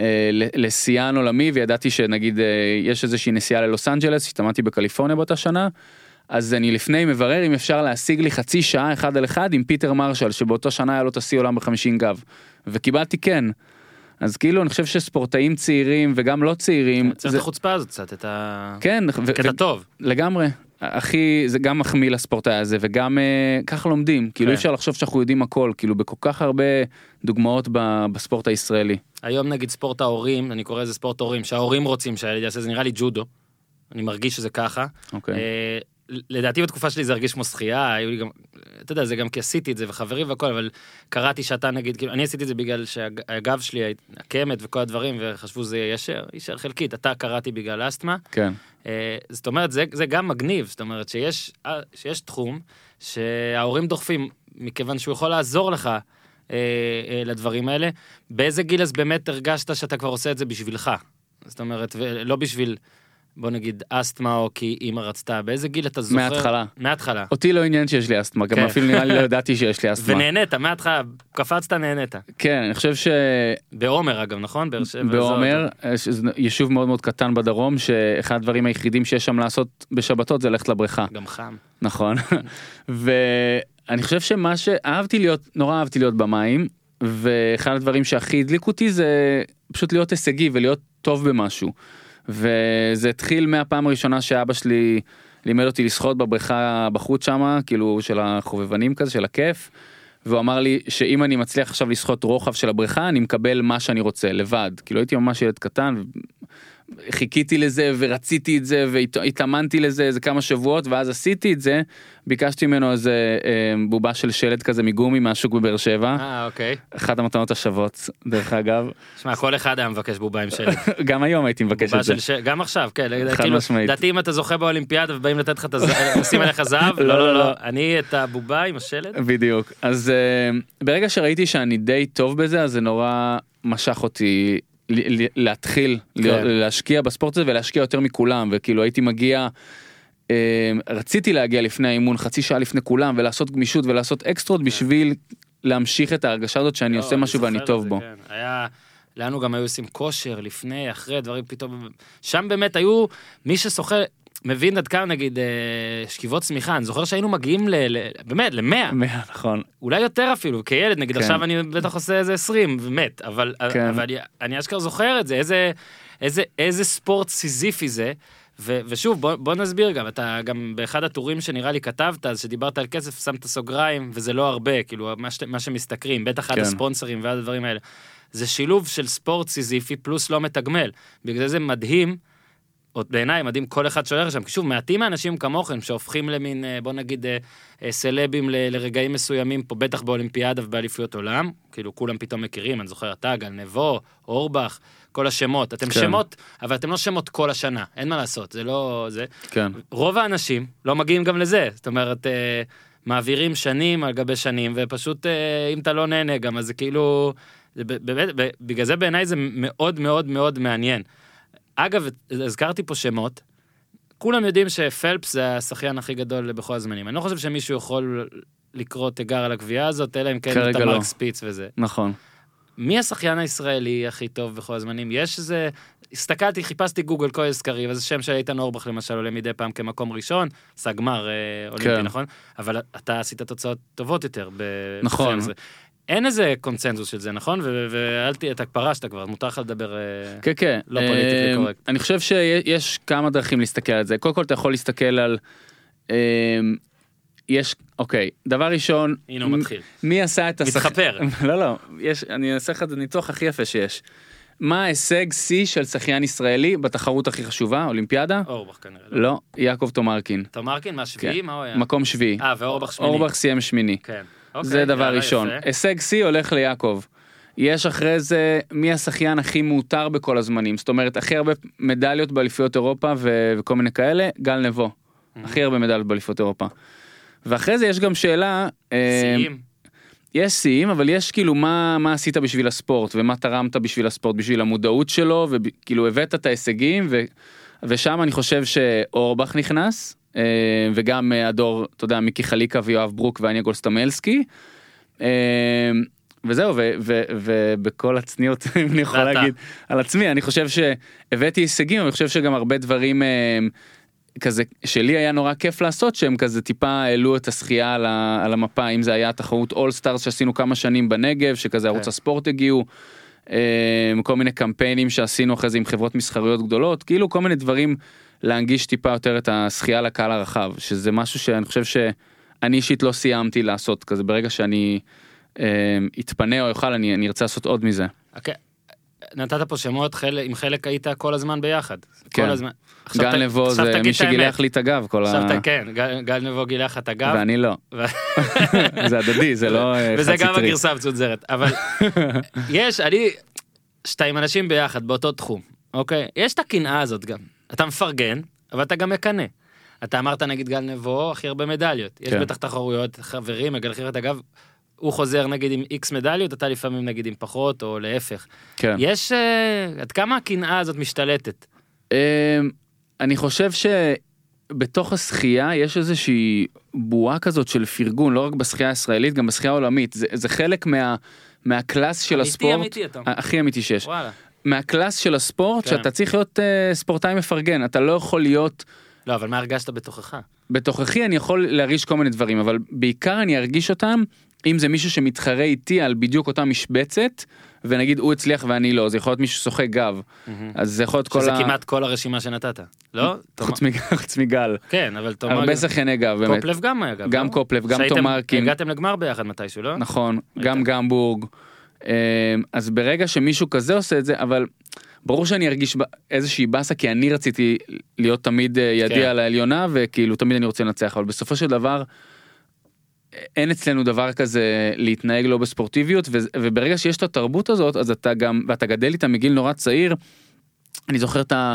אה, לשיאן עולמי וידעתי שנגיד אה, יש איזושהי נסיעה ללוס אנג'לס שהתאמנתי בקליפורניה באותה שנה. אז אני לפני מברר אם אפשר להשיג לי חצי שעה אחד על אחד עם פיטר מרשל שבאותה שנה היה לו את השיא עולם בחמישים גב. וקיבלתי כן. אז כאילו אני חושב שספורטאים צעירים וגם לא צעירים צריך את החוצפה הזאת קצת, את ה... כן ו- קטע טוב. לגמרי הכי זה גם מחמיא לספורטאי הזה וגם אה, ככה לומדים כאילו כן. אי אפשר לחשוב שאנחנו יודעים הכל כאילו בכל כך הרבה דוגמאות ב- בספורט הישראלי. היום נגיד ספורט ההורים, אני קורא לזה ספורט הורים, שההורים רוצים שהילד יעשה, זה נראה לי ג'ודו. אני מרגיש שזה ככה. אוקיי. אה, לדעתי בתקופה שלי זה הרגיש כמו שחייה, היו לי גם, אתה יודע, זה גם כי עשיתי את זה וחברים והכל, אבל קראתי שאתה נגיד, כאילו, אני עשיתי את זה בגלל שהגב שלי, הקמת וכל הדברים, וחשבו זה יישר, יישר חלקית, אתה קראתי בגלל אסתמה. כן. אה, זאת אומרת, זה, זה גם מגניב, זאת אומרת שיש, אה, שיש תחום שההורים דוחפים, מכיוון שהוא יכול לעזור לך אה, אה, לדברים האלה. באיזה גיל אז באמת הרגשת שאתה כבר עושה את זה בשבילך? זאת אומרת, ולא בשביל, בוא נגיד, אסתמה או כי אימא רצתה, באיזה גיל אתה זוכר? מההתחלה. מההתחלה. אותי לא עניין שיש לי אסתמה, גם כן. אפילו נראה לי לא ידעתי שיש לי אסתמה. ונהנית, מההתחלה, קפצת, נהנית. כן, אני חושב ש... בעומר אגב, נכון? באר שבע. בעומר, שזה יישוב מאוד מאוד קטן בדרום, שאחד הדברים היחידים שיש שם לעשות בשבתות זה ללכת לבריכה. גם חם. נכון. ואני חושב שמה שאהבתי להיות, נורא אהבתי להיות במים, ואחד הדברים שהכי הדליק אותי זה פשוט להיות הישגי ולהיות טוב במשהו. וזה התחיל מהפעם הראשונה שאבא שלי לימד אותי לשחות בבריכה בחוץ שמה, כאילו של החובבנים כזה, של הכיף. והוא אמר לי שאם אני מצליח עכשיו לשחות רוחב של הבריכה אני מקבל מה שאני רוצה לבד כאילו הייתי ממש ילד קטן חיכיתי לזה ורציתי את זה והתאמנתי לזה איזה כמה שבועות ואז עשיתי את זה ביקשתי ממנו איזה אה, בובה של שלט כזה מגומי מהשוק בבאר שבע אה, אוקיי. אחת המתנות השוות דרך אגב שמע, כל אחד היה מבקש בובה עם שלט. גם היום הייתי מבקש את זה ש... גם עכשיו, כן, חד כאילו, משמעית. לדעתי אם אתה זוכה באולימפיאדה ובאים לתת לך את הזהב, לשים עליך זהב, לא, לא, לא, לא, לא. לא, אני את הבובה עם השלט, בדיוק אז אה, ברגע שראיתי שאני די טוב בזה אז זה נורא משך אותי להתחיל כן. להשקיע בספורט הזה ולהשקיע יותר מכולם וכאילו הייתי מגיע. אה, רציתי להגיע לפני האימון חצי שעה לפני כולם ולעשות גמישות ולעשות אקסטרות בשביל להמשיך את ההרגשה הזאת שאני כן. לא, עושה משהו ואני טוב זה, בו. כן. היה, לנו גם היו עושים כושר לפני, אחרי, דברים פתאום, שם באמת היו, מי ששוחה, מבין עד כמה נגיד אה, שכיבות צמיחה, אני זוכר שהיינו מגיעים ל... ל- באמת, למאה, מאה, נכון אולי יותר אפילו, כילד, נגיד כן. עכשיו אני בטח עושה איזה 20 ומת, אבל, כן. אבל אני, אני אשכרה זוכר את זה, איזה, איזה, איזה ספורט סיזיפי זה. ו, ושוב בוא, בוא נסביר גם אתה גם באחד הטורים שנראה לי כתבת אז שדיברת על כסף שמת סוגריים וזה לא הרבה כאילו מה, ש, מה שמשתכרים בטח עד כן. הספונסרים ועד הדברים האלה. זה שילוב של ספורט סיזיפי פלוס לא מתגמל בגלל זה מדהים. עוד בעיניי מדהים כל אחד שהולך לשם, כי שוב מעטים מהאנשים כמוכם שהופכים למין אה, בוא נגיד אה, אה, סלבים ל- לרגעים מסוימים פה בטח באולימפיאדה ובאליפויות עולם, כאילו כולם פתאום מכירים, אני זוכר אתה, גל נבו, אורבך, כל השמות, אתם כן. שמות, אבל אתם לא שמות כל השנה, אין מה לעשות, זה לא זה. כן רוב האנשים לא מגיעים גם לזה, זאת אומרת, אה, מעבירים שנים על גבי שנים, ופשוט אה, אם אתה לא נהנה גם, אז זה כאילו, זה באמת, בגלל זה בעיניי זה מאוד מאוד מאוד מעניין. אגב, הזכרתי פה שמות, כולם יודעים שפלפס זה השחיין הכי גדול בכל הזמנים. אני לא חושב שמישהו יכול לקרוא תיגר על הקביעה הזאת, אלא אם כן אתה לא. מרק ספיץ וזה. נכון מי השחיין הישראלי הכי טוב בכל הזמנים? יש איזה... הסתכלתי, חיפשתי גוגל כל איזה סקרים, אז שם של איתן אורבך למשל עולה מדי פעם כמקום ראשון, עשה גמר אה, אולימפי, כן. נכון? אבל אתה עשית תוצאות טובות יותר. ב- נכון. אין איזה קונצנזוס של זה, נכון? ואל ת... אתה פרשת כבר, מותר לך לדבר... אה, כן כן לא politically אה, correct. אני חושב שיש כמה דרכים להסתכל על זה קודם כל אתה יכול להסתכל על. אה, יש אוקיי דבר ראשון הנה הוא מתחיל. מי עשה את השח... מתחפר. לא לא יש אני אעשה לך את הניתוח הכי יפה שיש. מה ההישג שיא של שחיין ישראלי בתחרות הכי חשובה אולימפיאדה? אורבך כנראה. לא? לא יעקב תומרקין. תומרקין, מה שביעי? כן. מה הוא היה? מקום שביעי. אה, ואורבך שמיני. אורבך סיים שמיני. כן. אוקיי, זה דבר יאללה, ראשון. יפה. הישג שיא הולך ליעקב. יש אחרי זה מי השחיין הכי מעוטר בכל הזמנים זאת אומרת הכי הרבה מדליות באליפויות אירופה ו- וכל מיני כאלה גל נבו. הכי הרבה מדליות באליפויות אירופה. ואחרי זה יש גם שאלה אה, שיאים. יש שיאים אבל יש כאילו מה מה עשית בשביל הספורט ומה תרמת בשביל הספורט בשביל המודעות שלו וכאילו הבאת את ההישגים ו, ושם אני חושב שאורבך נכנס אה, וגם אה, הדור אתה יודע מיקי חליקה ויואב ברוק ואניה גוסטומלסקי. אה, וזהו ובכל הצניעות אם אני יכול. להגיד על עצמי אני חושב שהבאתי הישגים אני חושב שגם הרבה דברים אה, כזה שלי היה נורא כיף לעשות שהם כזה טיפה העלו את השחייה על, ה- על המפה אם זה היה תחרות all stars שעשינו כמה שנים בנגב שכזה ערוץ כן. הספורט הגיעו. אה, כל מיני קמפיינים שעשינו אחרי זה עם חברות מסחריות גדולות כאילו כל מיני דברים להנגיש טיפה יותר את השחייה לקהל הרחב שזה משהו שאני חושב שאני אישית לא סיימתי לעשות כזה ברגע שאני אה, אתפנה או יוכל אני, אני ארצה לעשות עוד מזה. אוקיי. נתת פה שמות, חלק- עם חלק היית כל הזמן ביחד. כן. כל הזמן. עכשיו גל נבו עכשיו זה מי. שגילח לי את הגב כל עכשיו ה... אתה כן, גל- גל נבו גילח את הגב. ואני לא. זה הדדי זה לא אה, וזה חד גם סטרי. הגרסה המצונזרת. אבל יש, אני, שאתה עם אנשים ביחד באותו תחום, אוקיי? יש את הקנאה הזאת גם. אתה מפרגן, אבל אתה גם מקנא. אתה אמרת נגיד גל נבו, הכי הרבה מדליות. יש כן. בטח תחרויות, חברים, מגלחים את הגב. הוא חוזר נגיד עם איקס מדליות, אתה לפעמים נגיד עם פחות, או להפך. כן. יש, אה, עד כמה הקנאה הזאת משתלטת? אמ, אני חושב שבתוך השחייה יש איזושהי בועה כזאת של פרגון לא רק בשחייה הישראלית גם בשחייה העולמית זה, זה חלק מה, מהקלאס של אמיתי, הספורט אמיתי אתה אומר. הכי אמיתי שיש וואלה. מהקלאס של הספורט כן. שאתה צריך להיות uh, ספורטאי מפרגן אתה לא יכול להיות לא, אבל מה הרגשת בתוכך? בתוככי אני יכול להרגיש כל מיני דברים אבל בעיקר אני ארגיש אותם אם זה מישהו שמתחרה איתי על בדיוק אותה משבצת ונגיד הוא הצליח ואני לא זה יכול להיות מישהו שוחק גב אז זה יכול להיות כל שזה ה... כמעט כל הרשימה שנתת, לא? חוץ מג- חוץ מגל כן, אבל תומר... הרבה שחייני גב באמת קופלב גם היה, אגב. גם לא? קופלב, גם תומרקין. הגעתם לגמר ביחד מתישהו, לא? נכון גם גמבורג אז ברגע שמישהו כזה עושה את זה אבל ברור שאני ארגיש איזושהי באסה כי אני רציתי להיות תמיד אה, ידי כן. על העליונה וכאילו תמיד אני רוצה לנצח אבל בסופו של דבר. אין אצלנו דבר כזה להתנהג לא בספורטיביות ו- וברגע שיש את התרבות הזאת אז אתה גם ואתה גדל איתה מגיל נורא צעיר. אני זוכר את ה...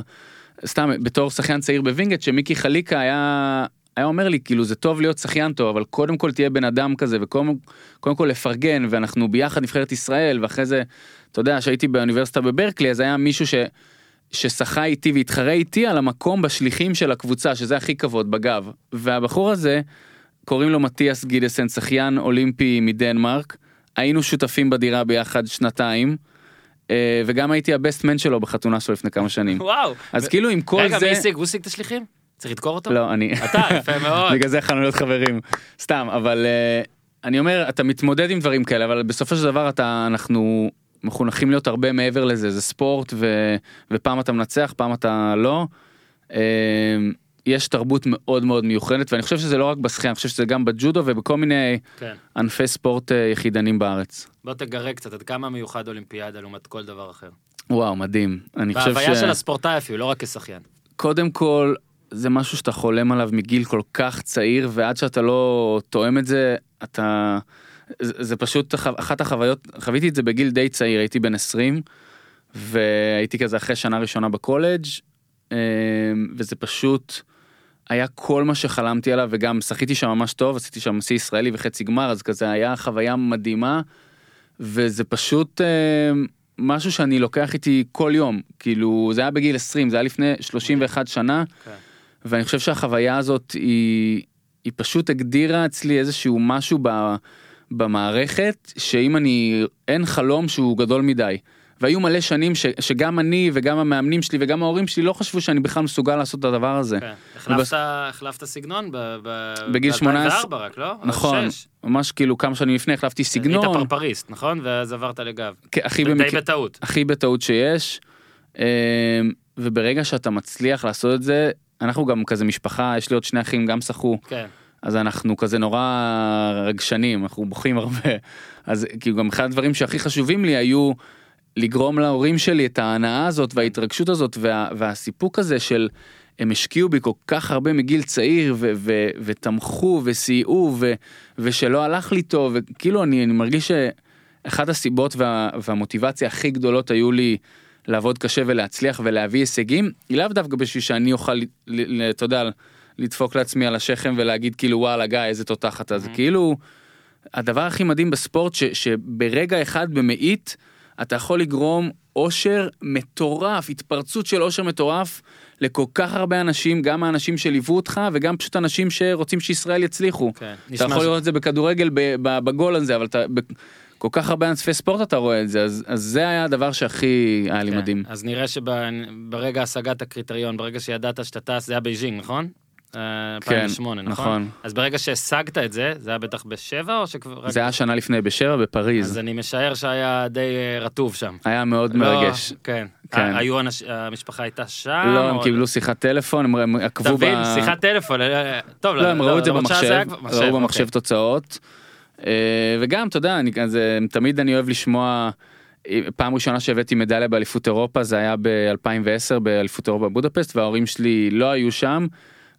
סתם בתור שחיין צעיר בווינגייט שמיקי חליקה היה היה אומר לי כאילו זה טוב להיות שחיין טוב אבל קודם כל תהיה בן אדם כזה וקודם קודם כל לפרגן ואנחנו ביחד נבחרת ישראל ואחרי זה אתה יודע שהייתי באוניברסיטה בברקלי אז היה מישהו ש... ששחה איתי והתחרה איתי על המקום בשליחים של הקבוצה שזה הכי כבוד בגב והבחור הזה קוראים לו מתיאס גידסן שחיין אולימפי מדנמרק היינו שותפים בדירה ביחד שנתיים. אה, וגם הייתי הבסט מן שלו בחתונה שלו לפני כמה שנים וואו. אז כאילו עם כל רגע, זה מי השיג? הוא השיג את השליחים? צריך לדקור אותו? לא אני אתה, יפה מאוד. בגלל זה יכולנו להיות חברים סתם אבל אה, אני אומר אתה מתמודד עם דברים כאלה אבל בסופו של דבר אתה אנחנו מחונכים להיות הרבה מעבר לזה זה ספורט ו, ופעם אתה מנצח פעם אתה לא. אה, יש תרבות מאוד מאוד מיוחדת ואני חושב שזה לא רק בשחייה אני חושב שזה גם בג'ודו ובכל מיני כן. ענפי ספורט אה, יחידנים בארץ. בוא תגרה קצת, עד כמה מיוחד אולימפיאדה לעומת כל דבר אחר. וואו מדהים אני חושב בהוויה ש... של הספורטאי אפילו, לא רק כשחיין. קודם כל זה משהו שאתה חולם עליו מגיל כל כך צעיר ועד שאתה לא תואם את זה אתה זה, זה פשוט אח- אחת החוויות חוויתי את זה בגיל די צעיר הייתי בן 20 והייתי כזה אחרי שנה ראשונה בקולג' אה, וזה פשוט היה כל מה שחלמתי עליו וגם שחיתי שם ממש טוב עשיתי שם שיא ישראלי וחצי גמר אז כזה היה חוויה מדהימה וזה פשוט אה, משהו שאני לוקח איתי כל יום כאילו זה היה בגיל 20 זה היה לפני 31 שנה כן. ואני חושב שהחוויה הזאת היא היא פשוט הגדירה אצלי איזשהו משהו ב, במערכת שאם אני אין חלום שהוא גדול מדי. והיו מלא שנים ש, שגם אני וגם המאמנים שלי וגם ההורים שלי לא חשבו שאני בכלל מסוגל לעשות את הדבר הזה. כן. החלפת- החלפת סגנון ב- ב- בגיל 18 ב-2004 רק, לא? נכון. ממש כאילו כמה שנים לפני החלפתי סגנון היית פרפריסט, נכון? ואז עברת לגב. כן, הכי במקרה בטעות. הכי בטעות שיש. אמ, וברגע שאתה מצליח לעשות את זה אנחנו גם כזה משפחה יש לי עוד שני אחים גם שחו כן. אז אנחנו כזה נורא רגשנים אנחנו בוכים הרבה אז כאילו גם אחד הדברים שהכי חשובים לי היו לגרום להורים שלי את ההנאה הזאת וההתרגשות הזאת וה, והסיפוק הזה של הם השקיעו בי כל כך הרבה מגיל צעיר ו- ו- ותמכו וסייעו ו- ושלא הלך לי טוב וכאילו אני, אני מרגיש שאחת הסיבות וה- והמוטיבציה הכי גדולות היו לי לעבוד קשה ולהצליח ולהביא הישגים היא לאו דווקא בשביל שאני אוכל אתה יודע לדפוק לעצמי על השכם ולהגיד כאילו וואלה גיא איזה תותח אתה זה כאילו הדבר הכי מדהים בספורט ש, שברגע אחד במאית אתה יכול לגרום אושר מטורף התפרצות של אושר מטורף לכל כך הרבה אנשים גם האנשים שליוו אותך וגם פשוט אנשים שרוצים שישראל יצליחו. כן. אתה יכול ש- לראות את זה בכדורגל בגול הזה אבל אתה בכל כך הרבה ענפי ספורט אתה רואה את זה אז, אז זה היה הדבר שהכי היה לי כן. מדהים. אז נראה שברגע השגת הקריטריון, ברגע שידעת שאתה טס, זה היה בייג'ינג, נכון? אה, 2008, נכון? נכון. אז ברגע שהשגת את זה, זה היה בטח בשבע או שכבר... זה היה שנה לפני בשבע בפריז אז אני משער שהיה די אה, רטוב שם. היה מאוד לא, מרגש. כן. כן. היו אנש... המשפחה הייתה שם? לא הם קיבלו שיחת טלפון הם- עקבו ב... מבין? שיחת טלפון. אה, טוב, לא, הם ראו את זה היה במחשב, ראו במחשב אוקיי. תוצאות. אה, וגם, אתה יודע, אני כזה, תמיד אני אוהב לשמוע פעם ראשונה שהבאתי מדליה באליפות אירופה זה היה ב-2010 באליפות אירופה בבודפסט וההורים שלי לא היו שם.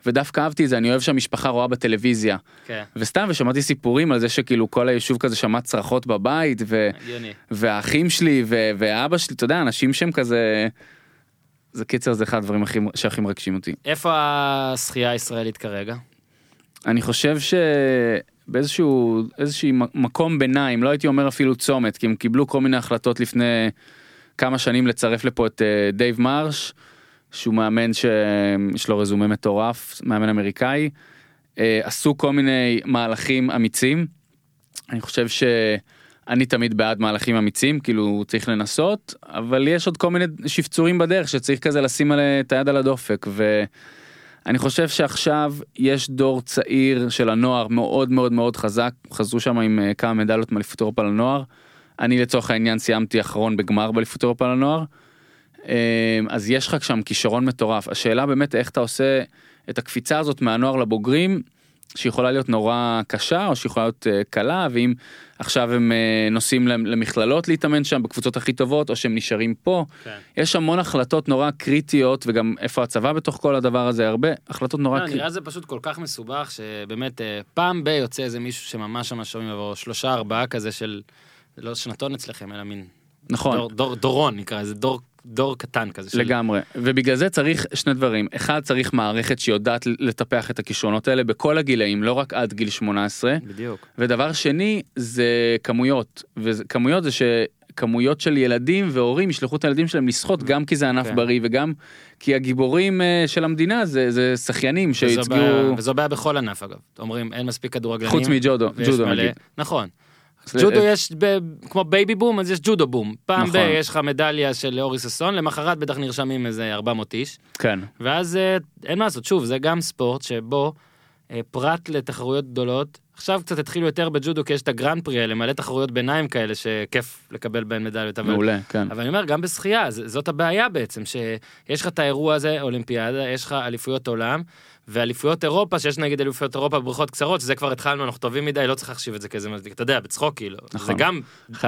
ודווקא אהבתי את זה אני אוהב שהמשפחה רואה בטלוויזיה כן, וסתם ושמעתי סיפורים על זה שכאילו כל היישוב כזה שמע צרחות בבית ו... הגיוני. והאחים שלי ו... ואבא שלי אתה יודע אנשים שהם כזה. זה קיצר זה אחד הדברים הכי שהכי מרגשים אותי. איפה השחייה הישראלית כרגע? אני חושב שבאיזשהו איזשהו מקום ביניים לא הייתי אומר אפילו צומת כי הם קיבלו כל מיני החלטות לפני כמה שנים לצרף לפה את אה, דייב מרש שהוא מאמן שיש לו רזומה מטורף מאמן אמריקאי אה, עשו כל מיני מהלכים אמיצים. אני חושב שאני תמיד בעד מהלכים אמיצים כאילו צריך לנסות אבל יש עוד כל מיני שפצורים בדרך שצריך כזה לשים את היד על הדופק ואני חושב שעכשיו יש דור צעיר של הנוער מאוד מאוד מאוד חזק חזרו שם עם אה, כמה מדליות מאליפות אירופה לנוער. אני לצורך העניין סיימתי אחרון בגמר באליפות אירופה לנוער. אה, אז יש לך שם כישרון מטורף השאלה באמת איך אתה עושה את הקפיצה הזאת מהנוער לבוגרים שיכולה להיות נורא קשה או שיכולה להיות uh, קלה ואם עכשיו הם uh, נוסעים למ- למכללות להתאמן שם בקבוצות הכי טובות או שהם נשארים פה כן. יש המון החלטות נורא קריטיות וגם איפה הצבא בתוך כל הדבר הזה הרבה החלטות נורא לא, קריטיות. נראה זה פשוט כל כך מסובך שבאמת אה, פעם ב- יוצא איזה מישהו שממש ממש שומעים עבורו שלושה ארבעה כזה של לא שנתון אצלכם אלא מין נכון דור, דור, דורון נקרא לזה דור דור קטן כזה של לגמרי. ובגלל זה צריך שני דברים. אחד צריך מערכת שיודעת לטפח את הכישרונות האלה בכל הגילאים לא רק עד גיל 18 בדיוק. ודבר שני זה כמויות. וכמויות זה שכמויות של ילדים והורים ישלחו את הילדים שלהם לשחות גם כי זה ענף כן. בריא וגם כי הגיבורים אה, של המדינה זה זה שחיינים בעיה, וזו בעיה בכל ענף אגב. אומרים אין מספיק כדורגלנים. חוץ מג'ודו ג'ודו מלא- נגיד. נכון ג'ודו יש ב, כמו baby boom אז יש ג'ודו בום. פעם נכון. ב יש לך מדליה של אורי ששון למחרת בטח נרשמים איזה 400 איש. כן. ואז אה, אין מה לעשות שוב זה גם ספורט שבו אה, פרט לתחרויות גדולות עכשיו קצת התחילו יותר בג'ודו כי יש את הגרנד פרי האלה מלא תחרויות ביניים כאלה שכיף לקבל בהן מדליות אבל מעולה כן. אבל אני אומר, גם בשחייה, זאת הבעיה בעצם, שיש לך את האירוע הזה, אולימפיאדה, יש לך אליפויות עולם, ואליפויות אירופה, שיש נגיד אליפויות אירופה בבריכות קצרות, שזה כבר התחלנו, אנחנו טובים מדי, לא צריך להחשיב את זה כאיזה מצדיק, אתה יודע, בצחוק כאילו, נכון. זה גם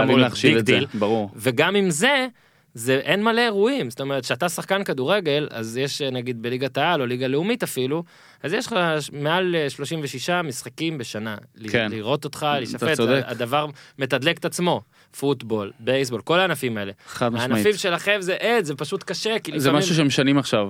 אמור להחשיב את זה דיל, ברור וגם עם זה, זה אין מלא אירועים, זאת אומרת, שאתה שחקן כדורגל, אז יש אה, נגיד בליגת העל או ליגה לאומית אפילו, אז יש לך מעל אה, 36 משחקים בשנה. כן. לראות אותך, להיחשף. הדבר מתדלק את עצמו. פוטבול, בייסבול, כל הענפים האלה. חד משמעית הענפים שלכם זה עד, זה פשוט קשה, כי זה לפעמים... משהו שמשנים עכשיו.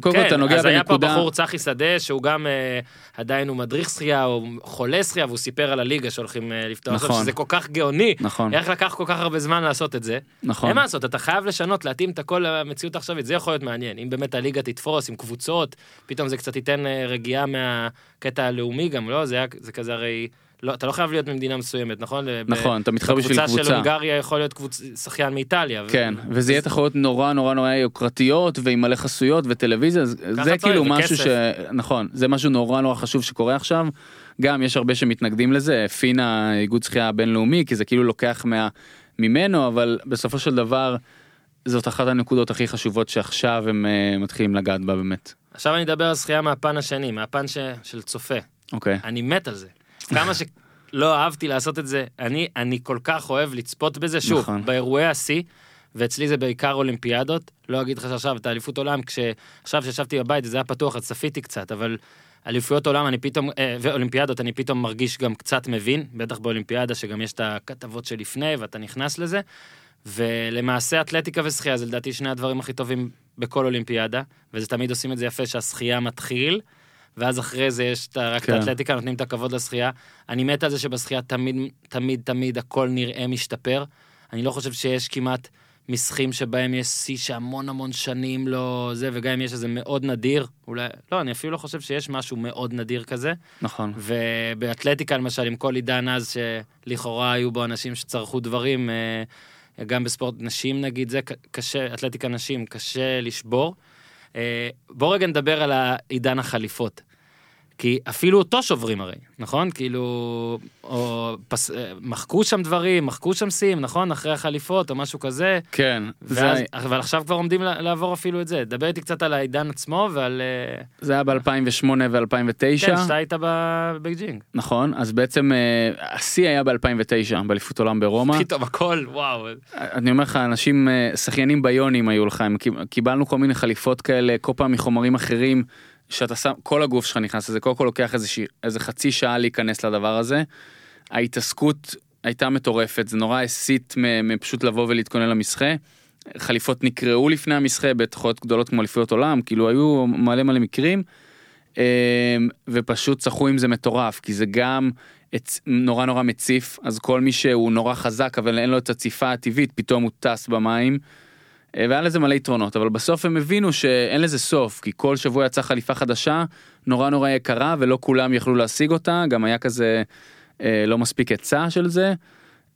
קודם כל כן, אתה נוגע אז היה פה בנקודה בחור צחי שדה, שהוא גם אה, עדיין הוא מדריך שחייה, הוא חולה שחייה, והוא סיפר על הליגה שהולכים אה, לפתוח נכון. שזה כל כך גאוני. נכון איך לקח כל כך הרבה זמן לעשות את זה? נכון אין מה לעשות, אתה חייב לשנות, להתאים את הכל למציאות העכשווית, זה יכול להיות מעניין. אם באמת הליגה תתפוס עם קבוצות, פתאום זה קצת ייתן אה, רגיעה מהקטע הלאומי גם, לא? זה, היה, זה כזה הרי... לא, אתה לא חייב להיות ממדינה מסוימת, נכון? נכון אתה מתחבר בשביל בקבוצה של קבוצה. הונגריה יכול להיות קבוצ... שחיין מאיטליה. ו- כן וזה יהיה תחרויות נורא נורא נורא יוקרתיות ועם מלא חסויות וטלוויזיה זה כאילו משהו ש... נכון זה משהו נורא נורא חשוב שקורה עכשיו. גם יש הרבה שמתנגדים לזה פינה איגוד שחייה הבינלאומי כי זה כאילו לוקח מה... ממנו אבל בסופו של דבר זאת אחת הנקודות הכי חשובות שעכשיו הם uh, מתחילים לגעת בה באמת. עכשיו אני אדבר על שחייה מהפן השני, מהפן ש... של צופה. אוקיי אני מת על זה. כמה שלא אהבתי לעשות את זה, אני, אני כל כך אוהב לצפות בזה, שוב, נכון. באירועי השיא, ואצלי זה בעיקר אולימפיאדות, לא אגיד לך שעכשיו את האליפות עולם, כשעכשיו שישבתי בבית וזה היה פתוח, אז צפיתי קצת, אבל אליפויות עולם אני פתאום, אה, ואולימפיאדות אני פתאום מרגיש גם קצת מבין, בטח באולימפיאדה שגם יש את הכתבות שלפני ואתה נכנס לזה, ולמעשה אתלטיקה ושחייה זה לדעתי שני הדברים הכי טובים בכל אולימפיאדה, וזה תמיד עושים את זה יפה שהשחייה מתחיל, ואז אחרי זה יש את רק את כן. האתלטיקה, נותנים את הכבוד לשחייה. אני מת על זה שבשחייה תמיד, תמיד, תמיד הכל נראה משתפר. אני לא חושב שיש כמעט משחים שבהם יש שיא שהמון המון שנים לא זה, וגם אם יש איזה מאוד נדיר, אולי, לא, אני אפילו לא חושב שיש משהו מאוד נדיר כזה. נכון ובאתלטיקה למשל, עם כל עידן אז, שלכאורה היו בו אנשים שצרכו דברים, אה, גם בספורט נשים נגיד, זה קשה, אתלטיקה נשים, קשה לשבור. אה, בוא רגע נדבר על העידן החליפות. כי אפילו אותו שוברים הרי, נכון? כאילו, או פס... אה, מחקו שם דברים, מחקו שם שיאים, נכון? אחרי החליפות או משהו כזה. כן, ואז, זה, אבל עכשיו כבר עומדים לעבור אפילו את זה. דבר איתי קצת על העידן עצמו ועל... אה, זה היה ב-2008 ו-2009. כן, שאתה היית בבייג'ינג. נכון, אז בעצם אה, השיא היה ב-2009, באליפות עולם ברומא. פתאום הכל, וואו. אני אומר לך, אנשים, שחיינים בינוניים היו לך, קיבלנו כל מיני חליפות כאלה, כל פעם מחומרים אחרים, שאתה שם, כל הגוף שלך נכנס לזה, קודם כל לוקח איזה, איזה חצי שעה להיכנס לדבר הזה. ההתעסקות הייתה מטורפת, זה נורא הסית מפשוט לבוא ולהתכונן למסחה. חליפות נקרעו לפני המסחה בתחרות גדולות כמו אליפויות עולם, כאילו היו מלא מלא מקרים. אמ, ופשוט צחו עם זה מטורף, כי זה גם נורא נורא מציף, אז כל מי שהוא נורא חזק אבל אין לו את הציפה הטבעית, פתאום הוא טס במים. אה, והיה לזה מלא יתרונות, אבל בסוף הם הבינו שאין לזה סוף, כי כל שבוע יצאה חליפה חדשה, נורא נורא יקרה, ולא כולם יכלו להשיג אותה, גם היה כזה אה, לא מספיק היצע של זה.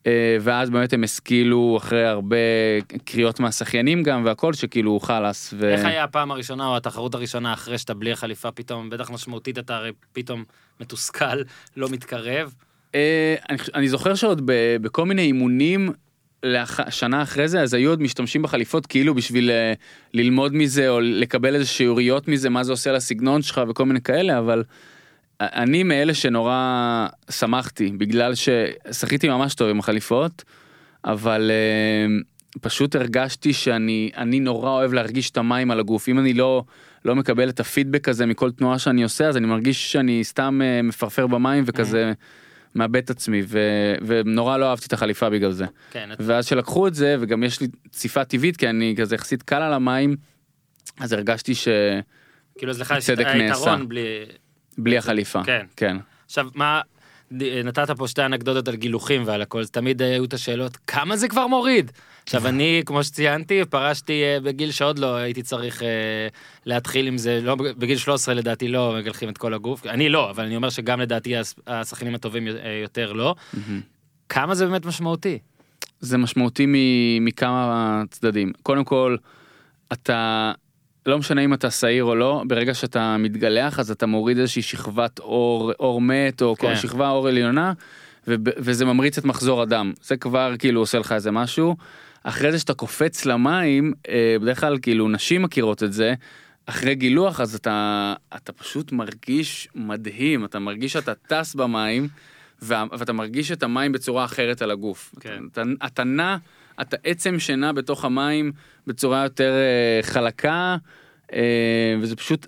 אה, ואז באמת הם השכילו אחרי הרבה קריאות מהשחיינים גם והכל שכאילו חלאס. ו... איך היה הפעם הראשונה או התחרות הראשונה אחרי שאתה בלי החליפה פתאום, בטח משמעותית אתה הרי פתאום מתוסכל, לא מתקרב. אה, אני, אני זוכר שעוד ב, בכל מיני אימונים לאח, שנה אחרי זה אז היו עוד משתמשים בחליפות כאילו בשביל אה, ללמוד מזה או לקבל איזה שיעוריות מזה מה זה עושה לסגנון שלך וכל מיני כאלה אבל אני מאלה שנורא שמחתי בגלל ששחיתי ממש טוב עם החליפות אבל אה, פשוט הרגשתי שאני אני נורא אוהב להרגיש את המים על הגוף. אם אני לא לא מקבל את הפידבק הזה מכל תנועה שאני עושה אז אני מרגיש שאני סתם אה, מפרפר במים וכזה מאבד את עצמי ו, ונורא לא אהבתי את החליפה בגלל זה כן, את- ואז שלקחו את זה וגם יש לי ציפה טבעית כי אני כזה יחסית קל על המים אז הרגשתי שבלי כאילו אז לך יש צדק נעשה. היתרון בלי... החליפה כן. כן עכשיו, מה, נתת פה שתי אנקדוטות על גילוחים ועל הכל, תמיד היו את השאלות, כמה זה כבר מוריד? עכשיו, אני, כמו שציינתי, פרשתי אה, בגיל שעוד לא הייתי צריך אה, להתחיל עם זה, לא, בגיל 13 לדעתי לא מגלחים את כל הגוף, אני לא, אבל אני אומר שגם לדעתי השחקנים הטובים אה, יותר לא. כמה זה באמת משמעותי? זה משמעותי מכמה צדדים קודם כל אתה לא משנה אם אתה שעיר או לא ברגע שאתה מתגלח אז אתה מוריד איזושהי שכבת אור אור מת או כן. כל שכבה אור עליונה וזה ממריץ את מחזור הדם זה כבר כאילו עושה לך איזה משהו אחרי זה שאתה קופץ למים אה, בדרך כלל כאילו נשים מכירות את זה. אחרי גילוח אז אתה אתה פשוט מרגיש מדהים אתה מרגיש שאתה טס במים וה- ואתה מרגיש את המים בצורה אחרת על הגוף. כן. אתה, אתה נע, אתה עצם שנע בתוך המים בצורה יותר אה, חלקה אה, וזה פשוט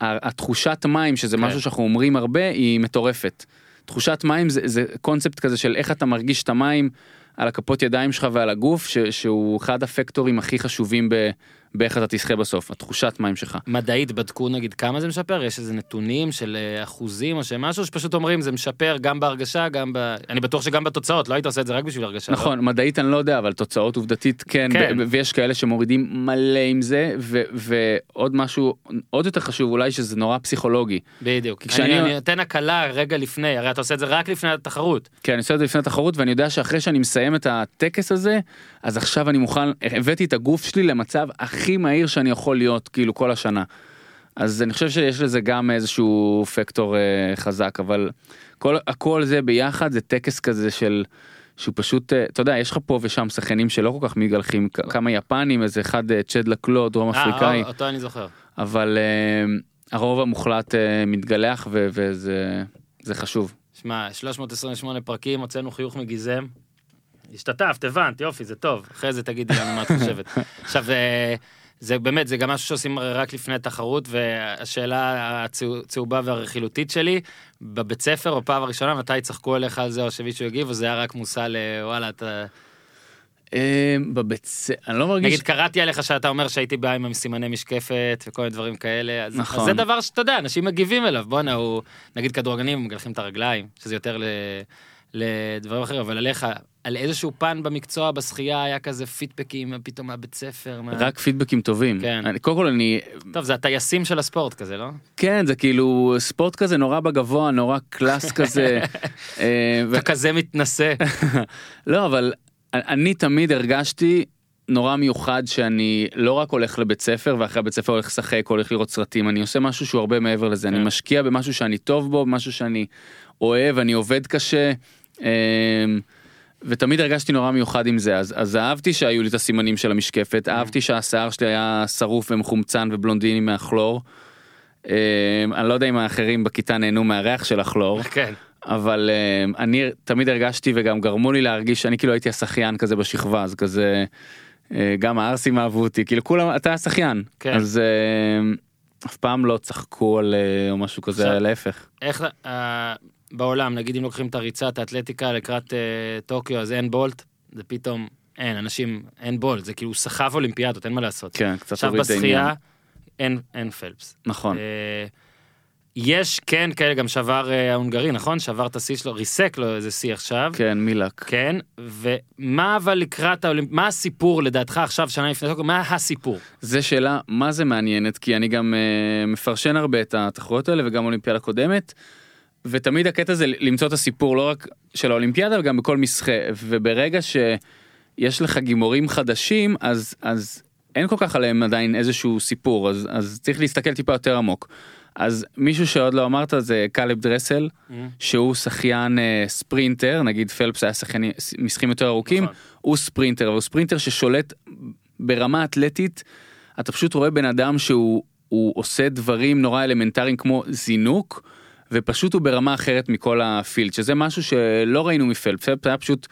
התחושת מים שזה כן. משהו שאנחנו אומרים הרבה היא מטורפת. תחושת מים זה, זה קונספט כזה של איך אתה מרגיש את המים על הכפות ידיים שלך ועל הגוף ש, שהוא אחד הפקטורים הכי חשובים ב, באיך אתה תשחה בסוף התחושת מים שלך. מדעית בדקו נגיד כמה זה משפר? יש איזה נתונים של אה, אחוזים או שמשהו שפשוט אומרים זה משפר גם בהרגשה, גם ב... אני בטוח שגם בתוצאות, לא היית עושה את זה רק בשביל הרגשה. לא? נכון מדעית אני לא יודע אבל תוצאות עובדתית כן, כן. ו- ויש כאלה שמורידים מלא עם זה ו- ועוד משהו עוד יותר חשוב אולי שזה נורא פסיכולוגי בדיוק. כשאני- אני, אני נותן הקלה רגע לפני, הרי אתה עושה את זה רק לפני התחרות. כי אני עושה את זה לפני התחרות ואני יודע שאחרי שאני מסיים את הטקס הזה אז עכשיו אני מוכן הבאתי את הגוף שלי למצב הכי מהיר שאני יכול להיות כאילו כל השנה. אז אני חושב שיש לזה גם איזשהו פקטור אה, חזק אבל כל הכל זה ביחד זה טקס כזה של. שהוא פשוט אה, אתה יודע יש לך פה ושם שחיינים שלא כל כך מתגלחים כ- כמה יפנים איזה אחד אה, צ'ד לקלו דרום אפריקאי אה, אותו אני זוכר. אבל אה, הרוב המוחלט אה, מתגלח ו- וזה זה חשוב. שמע, 328 פרקים, הוצאנו חיוך מגיזם. השתתפת, הבנת, יופי, זה טוב. אחרי זה תגידי לנו מה את חושבת. עכשיו, אה, זה באמת, זה גם משהו שעושים רק לפני התחרות, והשאלה הצהובה והרכילותית שלי, בבית ספר, בפעם הראשונה, מתי צחקו עליך על זה, או שמישהו יגיב, או זה היה רק מושא לוואלה, אתה... אה, בבית ספר, אני לא מרגיש, נגיד, קראתי עליך שאתה אומר שהייתי בא עם סימני משקפת וכל מיני דברים כאלה, אז, נכון. אז זה דבר שאתה יודע, אנשים מגיבים אליו, בואנה, הוא, נגיד כדורגלנים מגלחים את הרגליים, שזה יותר ל, לדברים אחרים, אבל עליך, על איזשהו פן במקצוע, בשחייה, היה כזה פידבקים פתאום מהבית ספר, מה... רק פידבקים טובים. כן. אני, קודם כל אני, טוב, זה הטייסים של הספורט כזה, לא? כן זה כאילו ספורט כזה נורא בגבוה נורא קלאס כזה. אה, ו- אתה כזה מתנשא. לא אבל אני תמיד הרגשתי נורא מיוחד שאני לא רק הולך לבית ספר ואחרי בית ספר הולך לשחק הולך לראות סרטים אני עושה משהו שהוא הרבה מעבר לזה אני כן. משקיע במשהו שאני טוב בו משהו שאני אוהב אני עובד קשה. ותמיד הרגשתי נורא מיוחד עם זה אז אז אהבתי שהיו לי את הסימנים של המשקפת אהבתי שהשיער שלי היה שרוף ומחומצן ובלונדיני מהכלור. אמ, אני לא יודע אם האחרים בכיתה נהנו מהריח של הכלור. כן. אבל uh, אני תמיד הרגשתי וגם גרמו לי להרגיש שאני כאילו הייתי השחיין כזה בשכבה אז כזה uh, גם הערסים אהבו אותי כאילו כולם אתה השחיין כן. אז uh, אף פעם לא צחקו על uh, או משהו כזה להפך איך אה, בעולם, נגיד אם לוקחים את הריצה, את האתלטיקה לקראת אה, טוקיו, אז אין בולט, זה פתאום, אין, אנשים, אין בולט, זה כאילו סחב אולימפיאדות, אין מה לעשות. כן קצת עכשיו הוריד את העניין. בשחייה, אין, אין פלפס. נכון אה, יש כן כאלה, גם שבר אה, ההונגרי, נכון? שבר את השיא שלו, ריסק לו איזה שיא עכשיו. כן מילק כן, ומה אבל לקראת האולימפ... מה הסיפור לדעתך עכשיו, שנה לפני טוקיו, מה הסיפור? זה שאלה מה זה מעניינת כי אני גם uh, מפרשן הרבה את התחרויות האלה וגם אולימפיאדה קודמת. ותמיד הקטע זה למצוא את הסיפור לא רק של האולימפיאדה וגם בכל משחה וברגע שיש לך גימורים חדשים אז אז אין כל כך עליהם עדיין איזשהו סיפור אז אז צריך להסתכל טיפה יותר עמוק. אז מישהו שעוד לא אמרת זה קלב דרסל שהוא שחיין אה, ספרינטר נגיד פלפס היה שחיין משחקים יותר ארוקים נכון. הוא ספרינטר הוא ספרינטר ששולט ברמה אתלטית אתה פשוט רואה בן אדם שהוא הוא עושה דברים נורא אלמנטריים כמו זינוק ופשוט הוא ברמה אחרת מכל הפילד שזה משהו שלא ראינו מפלפס פלפס היה פשוט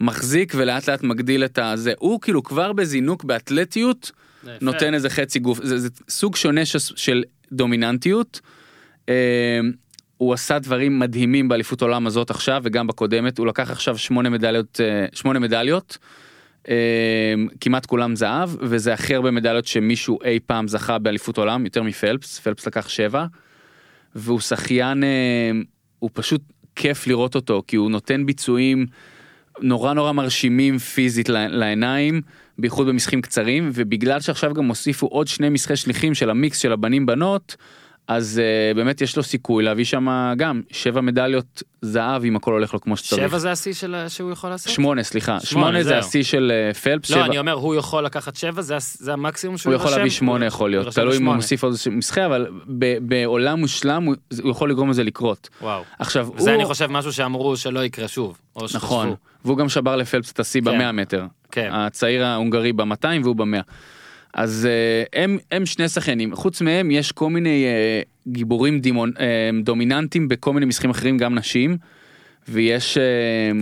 מחזיק ולאט לאט מגדיל את הזה הוא כאילו כבר בזינוק באתלטיות. נותן איזה חצי גוף זה, זה סוג שונה של, של דומיננטיות. אה, הוא עשה דברים מדהימים באליפות עולם הזאת עכשיו וגם בקודמת הוא לקח עכשיו שמונה מדליות אה, שמונה מדליות. אה, כמעט כולם זהב וזה הכי הרבה מדליות שמישהו אי פעם זכה באליפות עולם יותר מפלפס פלפס לקח שבע. והוא שחיין אה, הוא פשוט כיף לראות אותו כי הוא נותן ביצועים נורא נורא מרשימים פיזית לעיניים בייחוד במשחקים קצרים ובגלל שעכשיו גם הוסיפו עוד שני משחקי שליחים של המיקס של הבנים בנות אז uh, באמת יש לו סיכוי להביא שם גם שבע מדליות זהב אם הכל הולך לו כמו שצריך. שבע זה השיא של- שהוא יכול לעשות? שמונה סליחה שמונה, שמונה זה. השיא של אה, פלפס לא, שבע אני אומר, הוא יכול לקחת שבע, זה זה המקסימום שהוא הוא יכול להביא שמונה יכול להיות תלוי אם הוא. מוסיף עוד משחק אבל ב- בעולם מושלם הוא- הוא יכול לגרום לזה לקרות. וואו. עכשיו וזה הוא אני חושב משהו שאמרו שלא יקרה שוב. נכון והוא גם שבר לפלפס את השיא כן. במאה מטר. כן. הצעיר ההונגרי ב-200 והוא ב-100. אז אה, הם הם שני שחיינים חוץ מהם יש כל מיני אה, גיבורים דימון, אה, דומיננטים בכל מיני משחקים אחרים גם נשים. ויש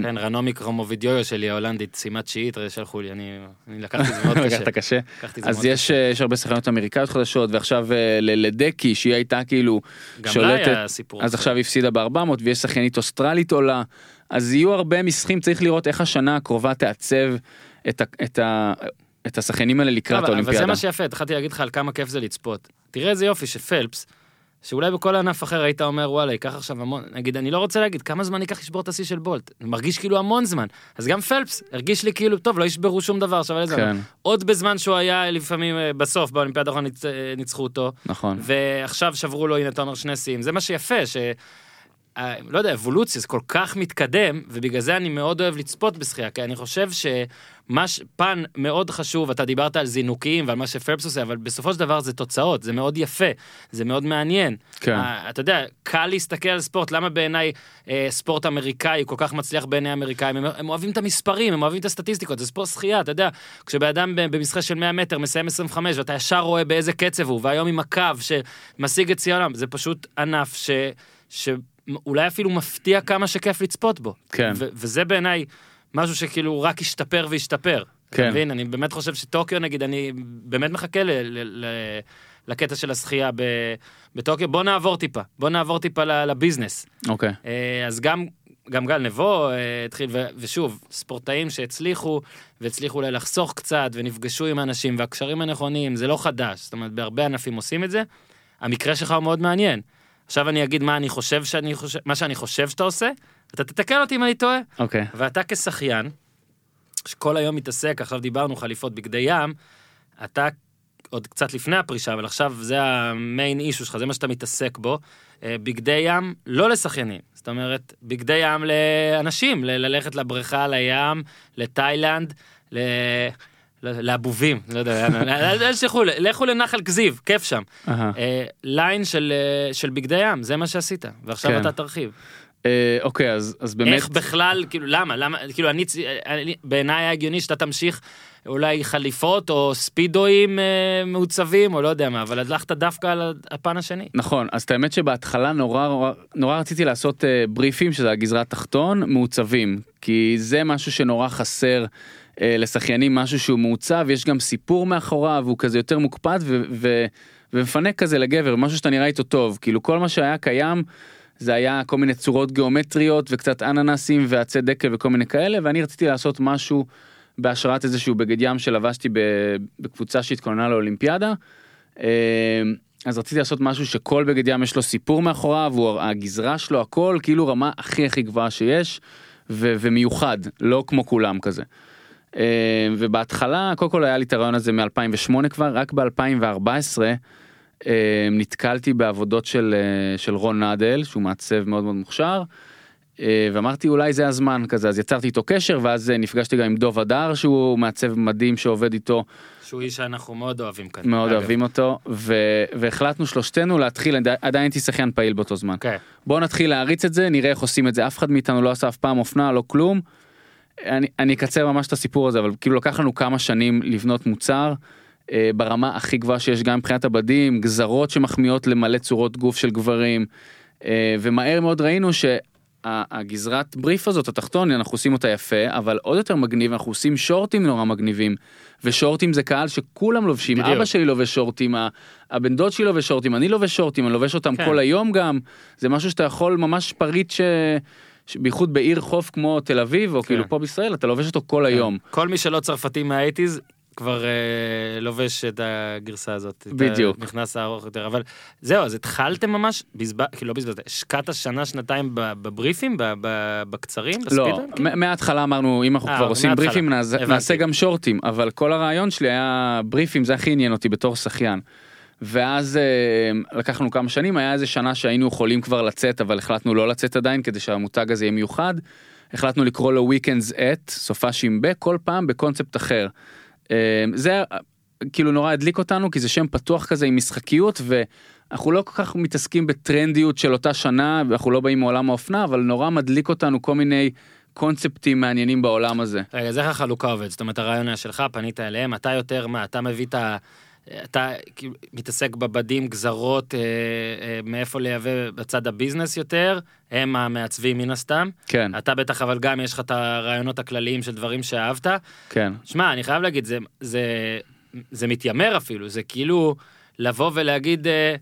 כן, רנומי קרומובידיו שלי ההולנדית, סיימה תשיעית, שלחו לי, אני אני לקחתי את זה מאוד קשה. לקחת קשה. לקחתי אז יש יש הרבה שחקניות אמריקאיות חדשות ועכשיו אה, ל- לדקי שהיא הייתה כאילו גם לה שולטת היה סיפור. אז. עכשיו הפסידה ב-400 ויש שחיינית אוסטרלית עולה אז יהיו הרבה משחקים צריך לראות איך השנה הקרובה תעצב את, ה, את, ה, את השחיינים האלה לקראת אבל- אבל זה האולימפיאדה. מה שיפה, התחלתי להגיד לך על כמה כיף זה לצפות. תראה איזה יופי שפלפס, שאולי בכל ענף אחר היית אומר וואלה ייקח עכשיו המון, נגיד אני לא רוצה להגיד כמה זמן ייקח לשבור את השיא של בולט, מרגיש כאילו המון זמן, אז גם פלפס הרגיש לי כאילו טוב לא ישברו שום דבר עכשיו איזה, כן, עוד בזמן שהוא היה לפעמים אה, בסוף באולימפיאדה האחרונה אה, ניצחו אותו, נכון. ועכשיו שברו לו הנה אתה אומר שני שיאים זה מה שיפה ש... לא יודע אבולוציה זה כל כך מתקדם ובגלל זה אני מאוד אוהב לצפות בשחייה כי אני חושב שמה ש... פן מאוד חשוב אתה דיברת על זינוקים ועל מה שפלפס עושה אבל בסופו של דבר זה תוצאות זה מאוד יפה זה מאוד מעניין. כן. אה, אתה יודע קל להסתכל על ספורט למה בעיניי אה, ספורט אמריקאי כל כך מצליח בעיני האמריקאים הם, הם אוהבים את המספרים הם אוהבים את הסטטיסטיקות זה ספורט שחייה אתה יודע כשבן אדם במשחק של 100 מטר מסיים 25 ואתה ישר רואה באיזה קצב הוא והיום עם הקו שמשיג את העולם זה פשוט ענף ש... שאולי אפילו מפתיע כמה שכיף לצפות בו. כן. ו- וזה בעיניי משהו שכאילו רק השתפר והשתפר. כן. אתה מבין? אני באמת חושב שטוקיו נגיד, אני באמת מחכה ל- ל- ל- לקטע של השחייה ב- בטוקיו. בוא נעבור טיפה, בוא נעבור טיפה לביזנס. אוקיי. אה, אז גם, גם גל נבו אה, התחיל, ו- ושוב, ספורטאים שהצליחו, והצליחו אולי לחסוך קצת, ונפגשו עם אנשים, והקשרים הנכונים, זה לא חדש, זאת אומרת, בהרבה ענפים עושים את זה. המקרה שלך הוא מאוד מעניין. עכשיו אני אגיד מה אני חושב שאני חושב, מה שאני חושב שאתה עושה, אתה תתקן אותי אם אני טועה. אוקיי. ואתה כשחיין, שכל היום מתעסק, עכשיו דיברנו חליפות בגדי ים, אתה עוד קצת לפני הפרישה, אבל עכשיו זה המיין אישו שלך, זה מה שאתה מתעסק בו. אה, בגדי ים לא לשחיינים, זאת אומרת, בגדי ים לאנשים, ללכת לבריכה, לים, לתאילנד, ל... לא- לאבובים, לא יודע, אל- תשלחו, לכו לנחל כזיב, כיף שם. אה, ליין של אה, של בגדי ים, זה מה שעשית, ועכשיו כן. אתה תרחיב. אה, אוקיי, אז באמת... איך בכלל, כאילו, למה, למה, כאילו, אני, בעיניי היה הגיוני שאתה תמשיך אולי חליפות או ספידואים אה, מעוצבים, או לא יודע מה, אבל הלכת דווקא על הפן השני. נכון, אז את האמת שבהתחלה נורא נורא- נורא רציתי לעשות אה, בריפים, שזה הגזרה התחתון, מעוצבים, כי זה משהו שנורא חסר לשחיינים, משהו שהוא מעוצב, יש גם סיפור מאחוריו, הוא כזה יותר מוקפד ו- ו- ומפנק כזה לגבר, משהו שאתה נראה איתו טוב, כאילו כל מה שהיה קיים. זה היה כל מיני צורות גיאומטריות וקצת אננסים ועצי דקל וכל מיני כאלה ואני רציתי לעשות משהו בהשראת איזשהו בגד ים שלבשתי בקבוצה שהתכוננה לאולימפיאדה. אה, אז רציתי לעשות משהו שכל בגד ים יש לו סיפור מאחוריו, הוא הגזרה שלו הכל כאילו רמה הכי הכי גבוהה שיש ו- ומיוחד לא כמו כולם כזה. אה, ובהתחלה קודם כל היה לי את הרעיון הזה מ-2008 כבר רק ב-2014 אה, נתקלתי בעבודות של אה, של רון נדל שהוא מעצב מאוד מאוד מוכשר. אה, ואמרתי אולי זה הזמן כזה אז יצרתי איתו קשר ואז אה, נפגשתי גם עם דוב הדר שהוא מעצב מדהים שעובד איתו שהוא איש שאנחנו מאוד אוהבים כאן. מאוד אגב. אוהבים אותו ו- והחלטנו שלושתנו להתחיל עדי- עדיין הייתי שחיין פעיל באותו זמן. כן. בוא נתחיל להריץ את זה נראה איך עושים את זה אף אחד מאיתנו לא עשה אף פעם אופנה לא כלום. אני, אני אקצר ממש את הסיפור הזה אבל כאילו לקח לנו כמה שנים לבנות מוצר אה, ברמה הכי גבוהה שיש גם מבחינת הבדים גזרות שמחמיאות למלא צורות גוף של גברים אה, ומהר מאוד ראינו שהגזרת בריף הזאת התחתון אנחנו עושים אותה יפה אבל עוד יותר מגניב אנחנו עושים שורטים נורא מגניבים ושורטים זה קהל שכולם לובשים בדיוק. אבא שלי לובש שורטים הבן דוד שלי לובש שורטים אני לובש שורטים אני לובש אותם כן. כל היום גם זה משהו שאתה יכול ממש פריט ש... בייחוד בעיר חוף כמו תל אביב או כאילו פה בישראל אתה לובש אותו כל היום. כל מי שלא צרפתי מהאייטיז כבר אה, לובש את הגרסה הזאת. את בדיוק. המכנס הארוך יותר, אבל זהו, אז התחלתם ממש, בזבז, כאילו לא בזבזת, השקעת שנה, שנתיים בבריפים, בקצרים, לא, בספידרים? כאילו? מ- מההתחלה אמרנו אם אנחנו אה, כבר עושים מההתחלה. בריפים נעז-. נעשה גם שורטים אבל כל הרעיון שלי היה בריפים זה הכי עניין אותי בתור שחיין. ואז אה, לקחנו כמה שנים היה איזה שנה שהיינו יכולים כבר לצאת אבל החלטנו לא לצאת עדיין כדי שהמותג הזה יהיה מיוחד. החלטנו לקרוא לו weekends at סופה עם ב כל פעם בקונספט אחר. אה, זה כאילו נורא הדליק אותנו כי זה שם פתוח כזה עם משחקיות ואנחנו לא כל כך מתעסקים בטרנדיות של אותה שנה ואנחנו לא באים מעולם האופנה אבל נורא מדליק אותנו כל מיני קונספטים מעניינים בעולם הזה. רגע, אז איך החלוקה עובדת? זאת אומרת, הרעיון היה שלך, פנית אליהם, אתה יותר, מה, אתה מביא את ה... אתה כאילו מתעסק בבדים, גזרות, אה, אה, מאיפה לייבא בצד הביזנס יותר, הם המעצבים מן הסתם. כן אתה בטח, אבל גם יש לך את הרעיונות הכלליים של דברים שאהבת. כן שמע, אני חייב להגיד, זה, זה, זה מתיימר אפילו, זה כאילו לבוא ולהגיד, אה,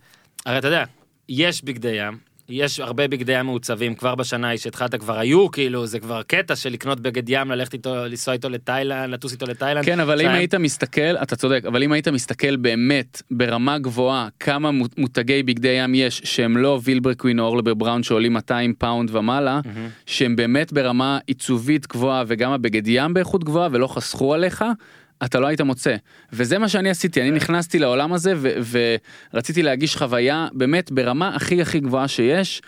הרי אתה יודע, יש בגדי ים, יש הרבה בגדי ים מעוצבים, כבר בשנה ההיא שהתחלת כבר היו, כאילו, זה כבר קטע של לקנות בגד ים, ללכת איתו, לנסוע איתו לתאילנד, לטוס איתו לתאילנד. כן אבל אם שהיה- היית מסתכל אתה צודק אבל אם היית מסתכל באמת ברמה גבוהה כמה מו- מותגי בגדי ים יש שהם לא Vilebrequin או Orlebar Brown שעולים 200 פאונד ומעלה מהמם. שהם באמת ברמה עיצובית גבוהה וגם הבגד ים באיכות גבוהה ולא חסכו עליך. אתה לא היית מוצא וזה מה שאני עשיתי אני נכנסתי לעולם הזה ו- ורציתי להגיש חוויה באמת ברמה הכי הכי גבוהה שיש.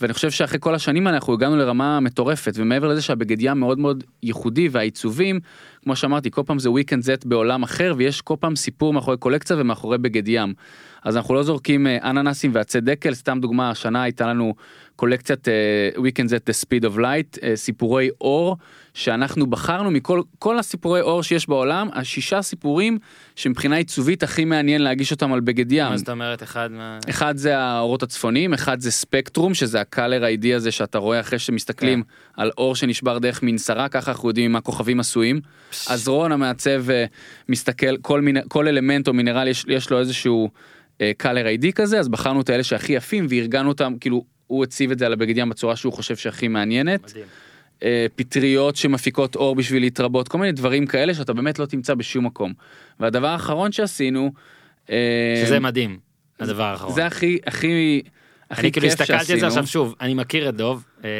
ואני חושב שאחרי כל השנים האלה אנחנו הגענו לרמה מטורפת ומעבר לזה שהבגד ים מאוד מאוד ייחודי והעיצובים כמו שאמרתי כל פעם זה weekend z בעולם אחר ויש כל פעם סיפור מאחורי קולקציה ומאחורי בגד ים. אז אנחנו לא זורקים אה, אננסים ועצי דקל סתם דוגמה השנה הייתה לנו קולקציית אה, weekend z the speed of light אה, סיפורי אור שאנחנו בחרנו מכל כל הסיפורי אור שיש בעולם השישה סיפורים שמבחינה עיצובית הכי מעניין להגיש אותם על בגד ים. מה זאת אומרת, אחד מה... אחד זה האורות הצפוניים, אחד זה ספקטרום, שזה הקלר איי-די הזה שאתה רואה אחרי שמסתכלים כן. על אור שנשבר דרך מנסרה, ככה אנחנו יודעים מה כוכבים עשויים. אז רון המעצב אה, מסתכל, כל, מיני, כל אלמנט או מינרל יש, יש לו איזשהו קלר איי-די כזה, אז בחרנו את האלה שהכי יפים וארגנו אותם, כאילו הוא הציב את זה על הבגד ים בצורה שהוא חושב שהכי מעניינת. מדהים. אה, פטריות שמפיקות אור בשביל להתרבות, כל מיני דברים כאלה שאתה באמת לא תמצא בשום מקום. והדבר האחרון שעשינו, אה, שזה מדהים, הדבר האחרון. זה הכי הכי הכי אני כאילו כיף הסתכלתי על זה שעשינו. עכשיו שוב, אני מכיר את דוב, אה,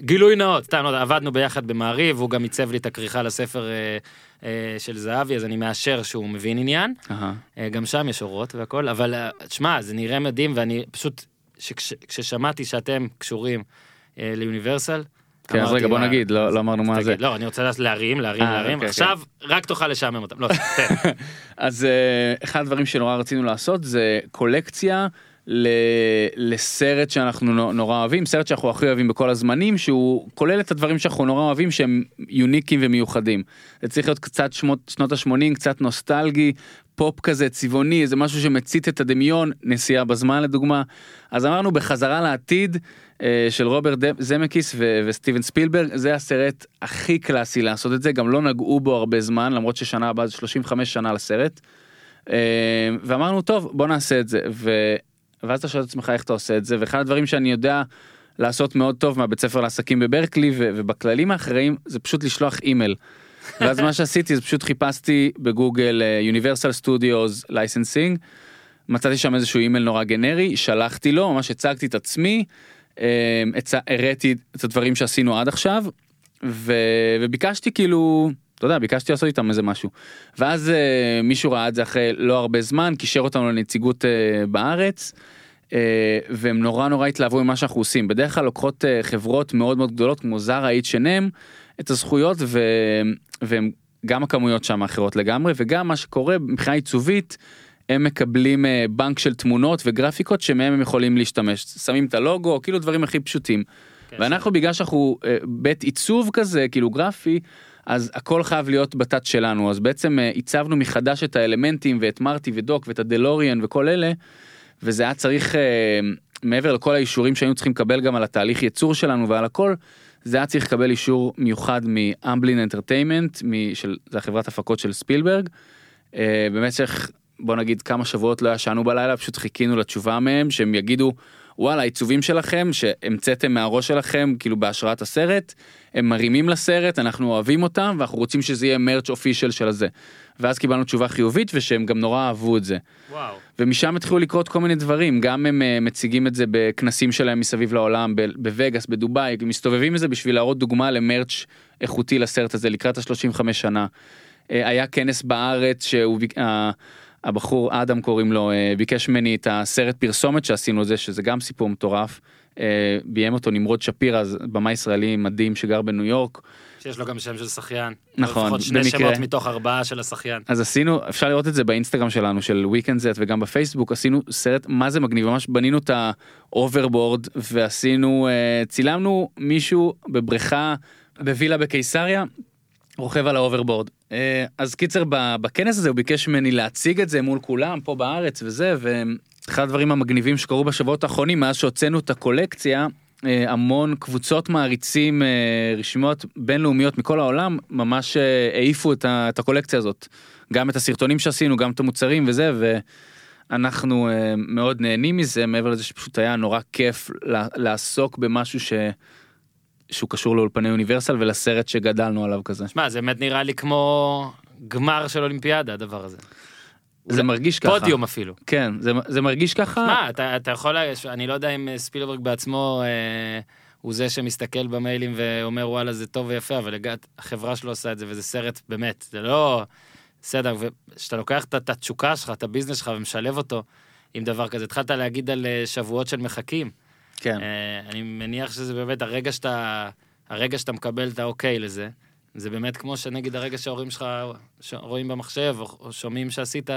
גילוי נאות, סתם, לא יודע, עבדנו ביחד במעריב, הוא גם עיצב לי את הכריכה לספר אה, אה, של זהבי, אז אני מאשר שהוא מבין עניין. אה, גם שם יש אורות והכל, אבל אה, תשמע, זה נראה מדהים, ואני פשוט, שכש- כששמעתי שאתם קשורים אה, ליוניברסל, כן, אז רגע בוא נגיד, לא לא אמרנו מה זה. לא, אני רוצה להרים, להרים, אה, להרים. אוקיי, עכשיו, רק תוכל לשעמם אותם. לא. אז אה, אחד הדברים שנורא רצינו לעשות זה קולקציה לסרט שאנחנו נו- נורא אוהבים, סרט שאנחנו הכי אוהבים בכל הזמנים, שהוא כולל את הדברים שאנחנו נורא אוהבים שהם יוניקים ומיוחדים. זה צריך להיות קצת שמות, שנות ה-80, קצת נוסטלגי, פופ כזה צבעוני, איזה משהו שמצית את הדמיון, נסיעה בזמן לדוגמה. אז אמרנו בחזרה לעתיד של רוברט זמקיס ו- וסטיבן ספילברג, זה הסרט הכי קלאסי לעשות את זה, גם לא נגעו בו הרבה זמן, למרות ששנה הבאה זה 35 שנה לסרט. אה, ואמרנו טוב בוא נעשה את זה ו... ואז אתה שואל את עצמך איך אתה עושה את זה ואחד הדברים שאני יודע לעשות מאוד טוב מהבית ספר לעסקים בברקלי ו... ובכללים האחרים זה פשוט לשלוח אימייל. ואז מה שעשיתי זה פשוט חיפשתי בגוגל Universal Studios licensing מצאתי שם איזשהו אימייל נורא גנרי שלחתי לו ממש הצגתי את עצמי אה, הראיתי את הדברים שעשינו עד עכשיו ו... וביקשתי כאילו אתה יודע ביקשתי לעשות איתם איזה משהו ואז אה, מישהו ראה את זה אחרי לא הרבה זמן קישר אותנו לנציגות אה, בארץ. אה, והם נורא נורא התלהבו ממה שאנחנו עושים בדרך כלל לוקחות אה, חברות מאוד מאוד גדולות כמו Zara H&M את הזכויות ו... והם גם הכמויות שם אחרות לגמרי וגם מה שקורה מבחינה עיצובית הם מקבלים אה, בנק של תמונות וגרפיקות שמהם הם יכולים להשתמש שמים את הלוגו כאילו דברים הכי פשוטים. כן, ואנחנו בגלל שאנחנו אה, בית עיצוב כזה כאילו גרפי אז הכל חייב להיות בתת שלנו אז בעצם אה, עיצבנו מחדש את האלמנטים ואת מרטי ודוק ואת הדלוריאן וכל אלה. וזה היה צריך מעבר לכל האישורים שהיינו צריכים לקבל גם על התהליך ייצור שלנו ועל הכל. זה היה צריך לקבל אישור מיוחד מאמבלין אנטרטיימנט של זה החברת הפקות של ספילברג. במשך בוא נגיד כמה שבועות לא ישנו בלילה פשוט חיכינו לתשובה מהם שהם יגידו וואלה העיצובים שלכם שהמצאתם מהראש שלכם כאילו בהשראת הסרט הם מרימים לסרט אנחנו אוהבים אותם ואנחנו רוצים שזה יהיה מרץ' אופישל של הזה. ואז קיבלנו תשובה חיובית ושהם גם נורא אהבו את זה. וואו. ומשם התחילו לקרות כל מיני דברים גם הם אה, מציגים את זה בכנסים שלהם מסביב לעולם ב- בווגאס בדובאי מסתובבים עם זה בשביל להראות דוגמה למרץ' איכותי לסרט הזה לקראת ה-35 שנה. אה, היה כנס בארץ שהוא ה- הבחור אדם קוראים לו אה, ביקש ממני את הסרט פרסומת שעשינו את זה שזה גם סיפור מטורף. אה, ביים אותו נמרוד שפירא במאי ישראלי מדהים שגר בניו יורק. שיש לו גם שם של שחיין. נכון, לפחות שני במקרה. שמות מתוך ארבעה של השחיין. אז עשינו אפשר לראות את זה באינסטגרם שלנו של weekend z וגם בפייסבוק עשינו סרט מה זה מגניב ממש בנינו את ה hoverboard ועשינו אה, צילמנו מישהו בבריכה בווילה בקיסריה רוכב על הוברבורד אה, אז קיצר בכנס הזה הוא ביקש ממני להציג את זה מול כולם פה בארץ וזה ואחד הדברים המגניבים שקרו בשבועות האחרונים מאז שהוצאנו את הקולקציה אה, המון קבוצות מעריצים אה, רשמיות בינלאומיות מכל העולם ממש העיפו את, הקולקציה הזאת. גם את הסרטונים שעשינו גם את המוצרים וזה ואנחנו מאוד נהנים מזה מעבר לזה שפשוט היה נורא כיף לעסוק במשהו ש... שהוא קשור לאולפני אוניברסל ולסרט שגדלנו עליו כזה. שמע, זה באמת נראה לי כמו גמר של אולימפיאדה הדבר הזה. זה מרגיש ככה. פודיום אפילו. כן, זה, זה מרגיש ככה. מה, אתה, אתה יכול, אני לא יודע אם ספילברג בעצמו אה, הוא זה שמסתכל במיילים ואומר וואלה זה טוב ויפה, אבל החברה שלו עושה את זה וזה סרט באמת, זה לא בסדר, וכשאתה לוקח את את התשוקה שלך, את הביזנס שלך ומשלב אותו עם דבר כזה, התחלת להגיד על אה, שבועות של מחכים. כן. אה, אני מניח שזה באמת הרגע שאתה, הרגע שאתה מקבל את האוקיי לזה, זה באמת כמו שנגיד הרגע שההורים שלך ש- רואים במחשב או, שומעים שעשית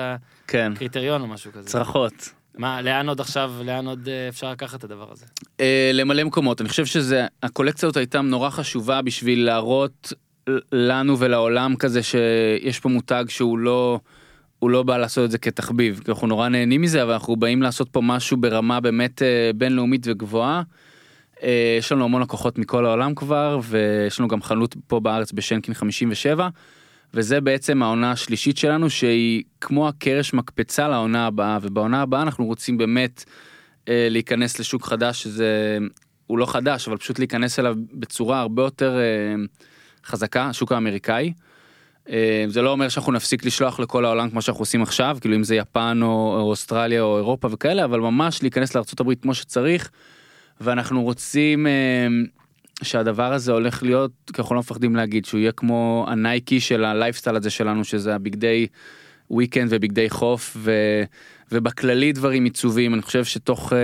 כן. קריטריון או משהו כזה. צרחות. מה, לאן עוד עכשיו, לאן עוד אה, אפשר לקחת את הדבר הזה? אה, למלא מקומות אני חושב שזה הקולקציה הזאת הייתה נורא חשובה בשביל להראות לנו ולעולם כזה שיש פה מותג שהוא לא הוא לא בא לעשות את זה כתחביב כי אנחנו נורא נהנים מזה אבל אנחנו באים לעשות פה משהו ברמה באמת אה, בינלאומית וגבוהה. אה, יש לנו המון לקוחות מכל העולם כבר ויש לנו גם חנות פה בארץ בשנקין 57 וזה בעצם העונה השלישית שלנו שהיא כמו הקרש מקפצה לעונה הבאה ובעונה הבאה אנחנו רוצים באמת אה, להיכנס לשוק חדש שזה הוא לא חדש אבל פשוט להיכנס אליו בצורה הרבה יותר חזקה השוק האמריקאי. אה, זה לא אומר שאנחנו נפסיק לשלוח לכל העולם כמו שאנחנו עושים עכשיו כאילו אם זה יפן או, או אוסטרליה או אירופה וכאלה אבל ממש להיכנס לארה"ב כמו שצריך. ואנחנו רוצים אה, שהדבר הזה הולך להיות כי אנחנו לא מפחדים להגיד שהוא יהיה כמו הנייקי של הלייפסטייל הזה שלנו שזה הבגדי weekend ובגדי חוף ו, ובכללי דברים עיצובים אני חושב שתוך אה,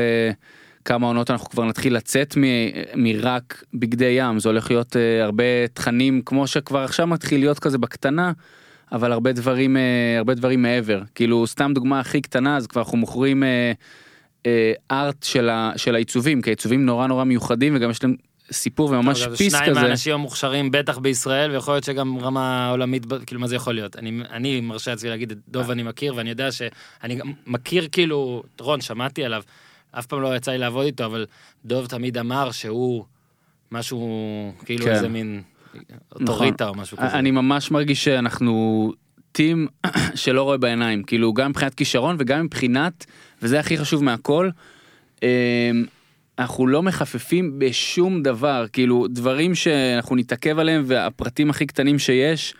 כמה עונות אנחנו כבר נתחיל לצאת מ- מרק בגדי ים, זה הולך להיות אה, הרבה תכנים כמו שכבר עכשיו מתחיל להיות כזה בקטנה, אבל הרבה דברים, אה, הרבה דברים מעבר. כאילו, סתם דוגמה הכי קטנה, אז כבר אנחנו מוכרים אה, אה, ארט של, ה, של העיצובים, כי העיצובים נורא נורא מיוחדים וגם יש להם סיפור וממש אגב, פיס שניים כזה. מהאנשים המוכשרים בטח בישראל ויכול להיות שגם רמה עולמית כאילו מה זה יכול להיות אני אני מרשה לעצמי להגיד את דוב אני מכיר ואני יודע שאני גם מכיר כאילו רון שמעתי עליו אף פעם לא יצא לי לעבוד איתו אבל דוב תמיד אמר שהוא משהו כאילו כן. איזה מין אוטוריטה או משהו כזה. אני ממש מרגיש שאנחנו טים שלא רואה בעיניים כאילו גם מבחינת כישרון וגם מבחינת וזה הכי חשוב מהכל. אמ, אנחנו לא מחפפים בשום דבר כאילו דברים שאנחנו נתעכב עליהם והפרטים הכי קטנים שיש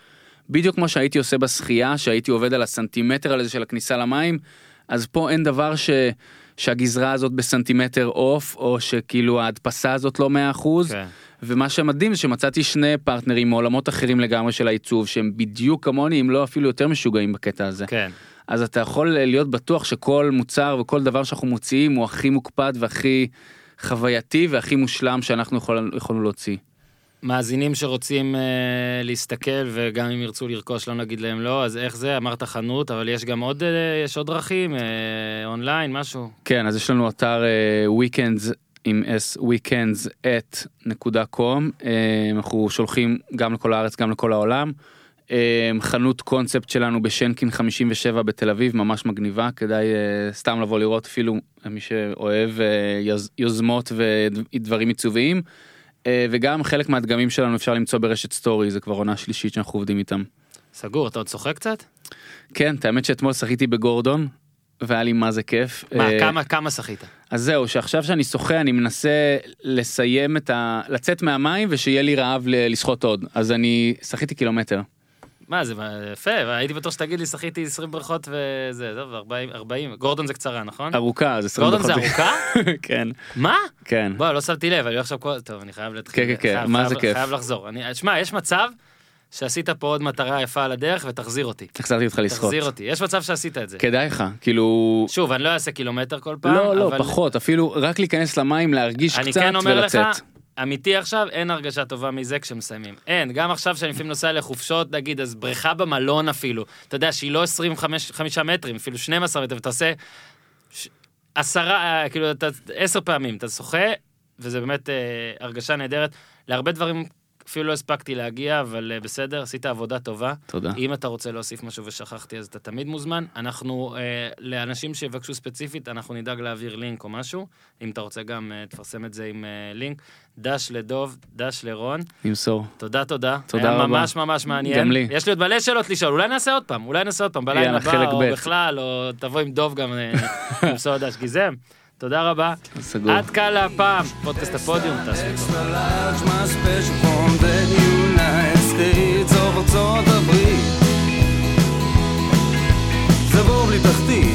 בדיוק כמו שהייתי עושה בשחייה שהייתי עובד על הסנטימטר הזה של הכניסה למים אז פה אין דבר ש... שהגזרה הזאת בסנטימטר עוף או שכאילו ההדפסה הזאת לא 100%. כן. ומה שמדהים זה שמצאתי שני פרטנרים מעולמות אחרים לגמרי של העיצוב שהם בדיוק כמוני אם לא אפילו יותר משוגעים בקטע הזה. כן. אז אתה יכול להיות בטוח שכל מוצר וכל דבר שאנחנו מוציאים הוא הכי מוקפד והכי חווייתי והכי מושלם שאנחנו יכול, יכולנו להוציא. מאזינים שרוצים אה, להסתכל וגם אם ירצו לרכוש לא נגיד להם לא אז איך זה אמרת חנות אבל יש גם עוד אה, יש עוד דרכים אה, אונליין משהו כן אז יש לנו אתר אה, weekends עם s weekends at נקודה קום אה, אנחנו שולחים גם לכל הארץ גם לכל העולם. אה, חנות קונספט שלנו בשנקין 57 בתל אביב ממש מגניבה כדאי אה, סתם לבוא לראות אפילו מי שאוהב אה, יוז, יוזמות ודברים עיצוביים. אה, וגם חלק מהדגמים שלנו אפשר למצוא ברשת סטורי זה כבר עונה שלישית שאנחנו עובדים איתם. סגור אתה עוד צוחק קצת? כן את האמת שאתמול שחיתי בגורדון והיה לי מה זה כיף. מה אה, כמה כמה שחית? אז זהו שעכשיו שאני שוחה אני מנסה לסיים את ה... לצאת מהמים ושיהיה לי רעב לשחות עוד אז אני שחיתי קילומטר. מה זה יפה הייתי בטוח שתגיד לי שחיתי 20 בריכות וזה טוב 40 40 גורדון זה קצרה נכון? ארוכה אז 20 גורדון זה. ארוכה? כן מה? כן. בוא לא שמתי לב אני עכשיו כל טוב אני חייב להתחיל כן, כן, כן, מה זה כיף? חייב לחזור אני שמע יש מצב שעשית פה עוד מטרה יפה על הדרך ותחזיר אותי. החזרתי אותך לשחות. תחזיר אותי יש מצב שעשית את זה. כדאי לך כאילו שוב אני לא אעשה קילומטר כל פעם. לא לא פחות אפילו רק להיכנס למים להרגיש אני קצת כן אומר לך, ולצאת. אמיתי עכשיו, אין הרגשה טובה מזה כשמסיימים. אין, גם עכשיו שאני לפעמים נוסע לחופשות, נגיד, אז בריכה במלון אפילו, אתה יודע שהיא לא 25 חמישה מטרים, אפילו 12 מטר, ואתה עושה ש- עשרה, אה, כאילו, אתה עשר פעמים, אתה שוחה, וזה באמת אה, הרגשה נהדרת. להרבה דברים אפילו לא הספקתי להגיע, אבל אה, בסדר, עשית עבודה טובה. תודה. אם אתה רוצה להוסיף משהו ושכחתי, אז אתה תמיד מוזמן. אנחנו, אה, לאנשים שיבקשו ספציפית, אנחנו נדאג להעביר לינק או משהו. אם אתה רוצה גם, אה, תפרסם את זה עם אה, לינק. דש לדוב, דש לרון. נמסור. תודה, תודה. תודה היה רבה. ממש ממש מעניין. גם לי. יש לי עוד מלא שאלות לשאול, אולי נעשה עוד פעם, אולי נעשה עוד פעם, בלילה הבא, או ב'. בכלל, או תבוא עם דוב גם אה, למסור דש גיזם. תודה רבה. סגור. עד כאן להפעם, פודקאסט הפודיום, תעשו ארצות הברית. זה בור בלי תחתית.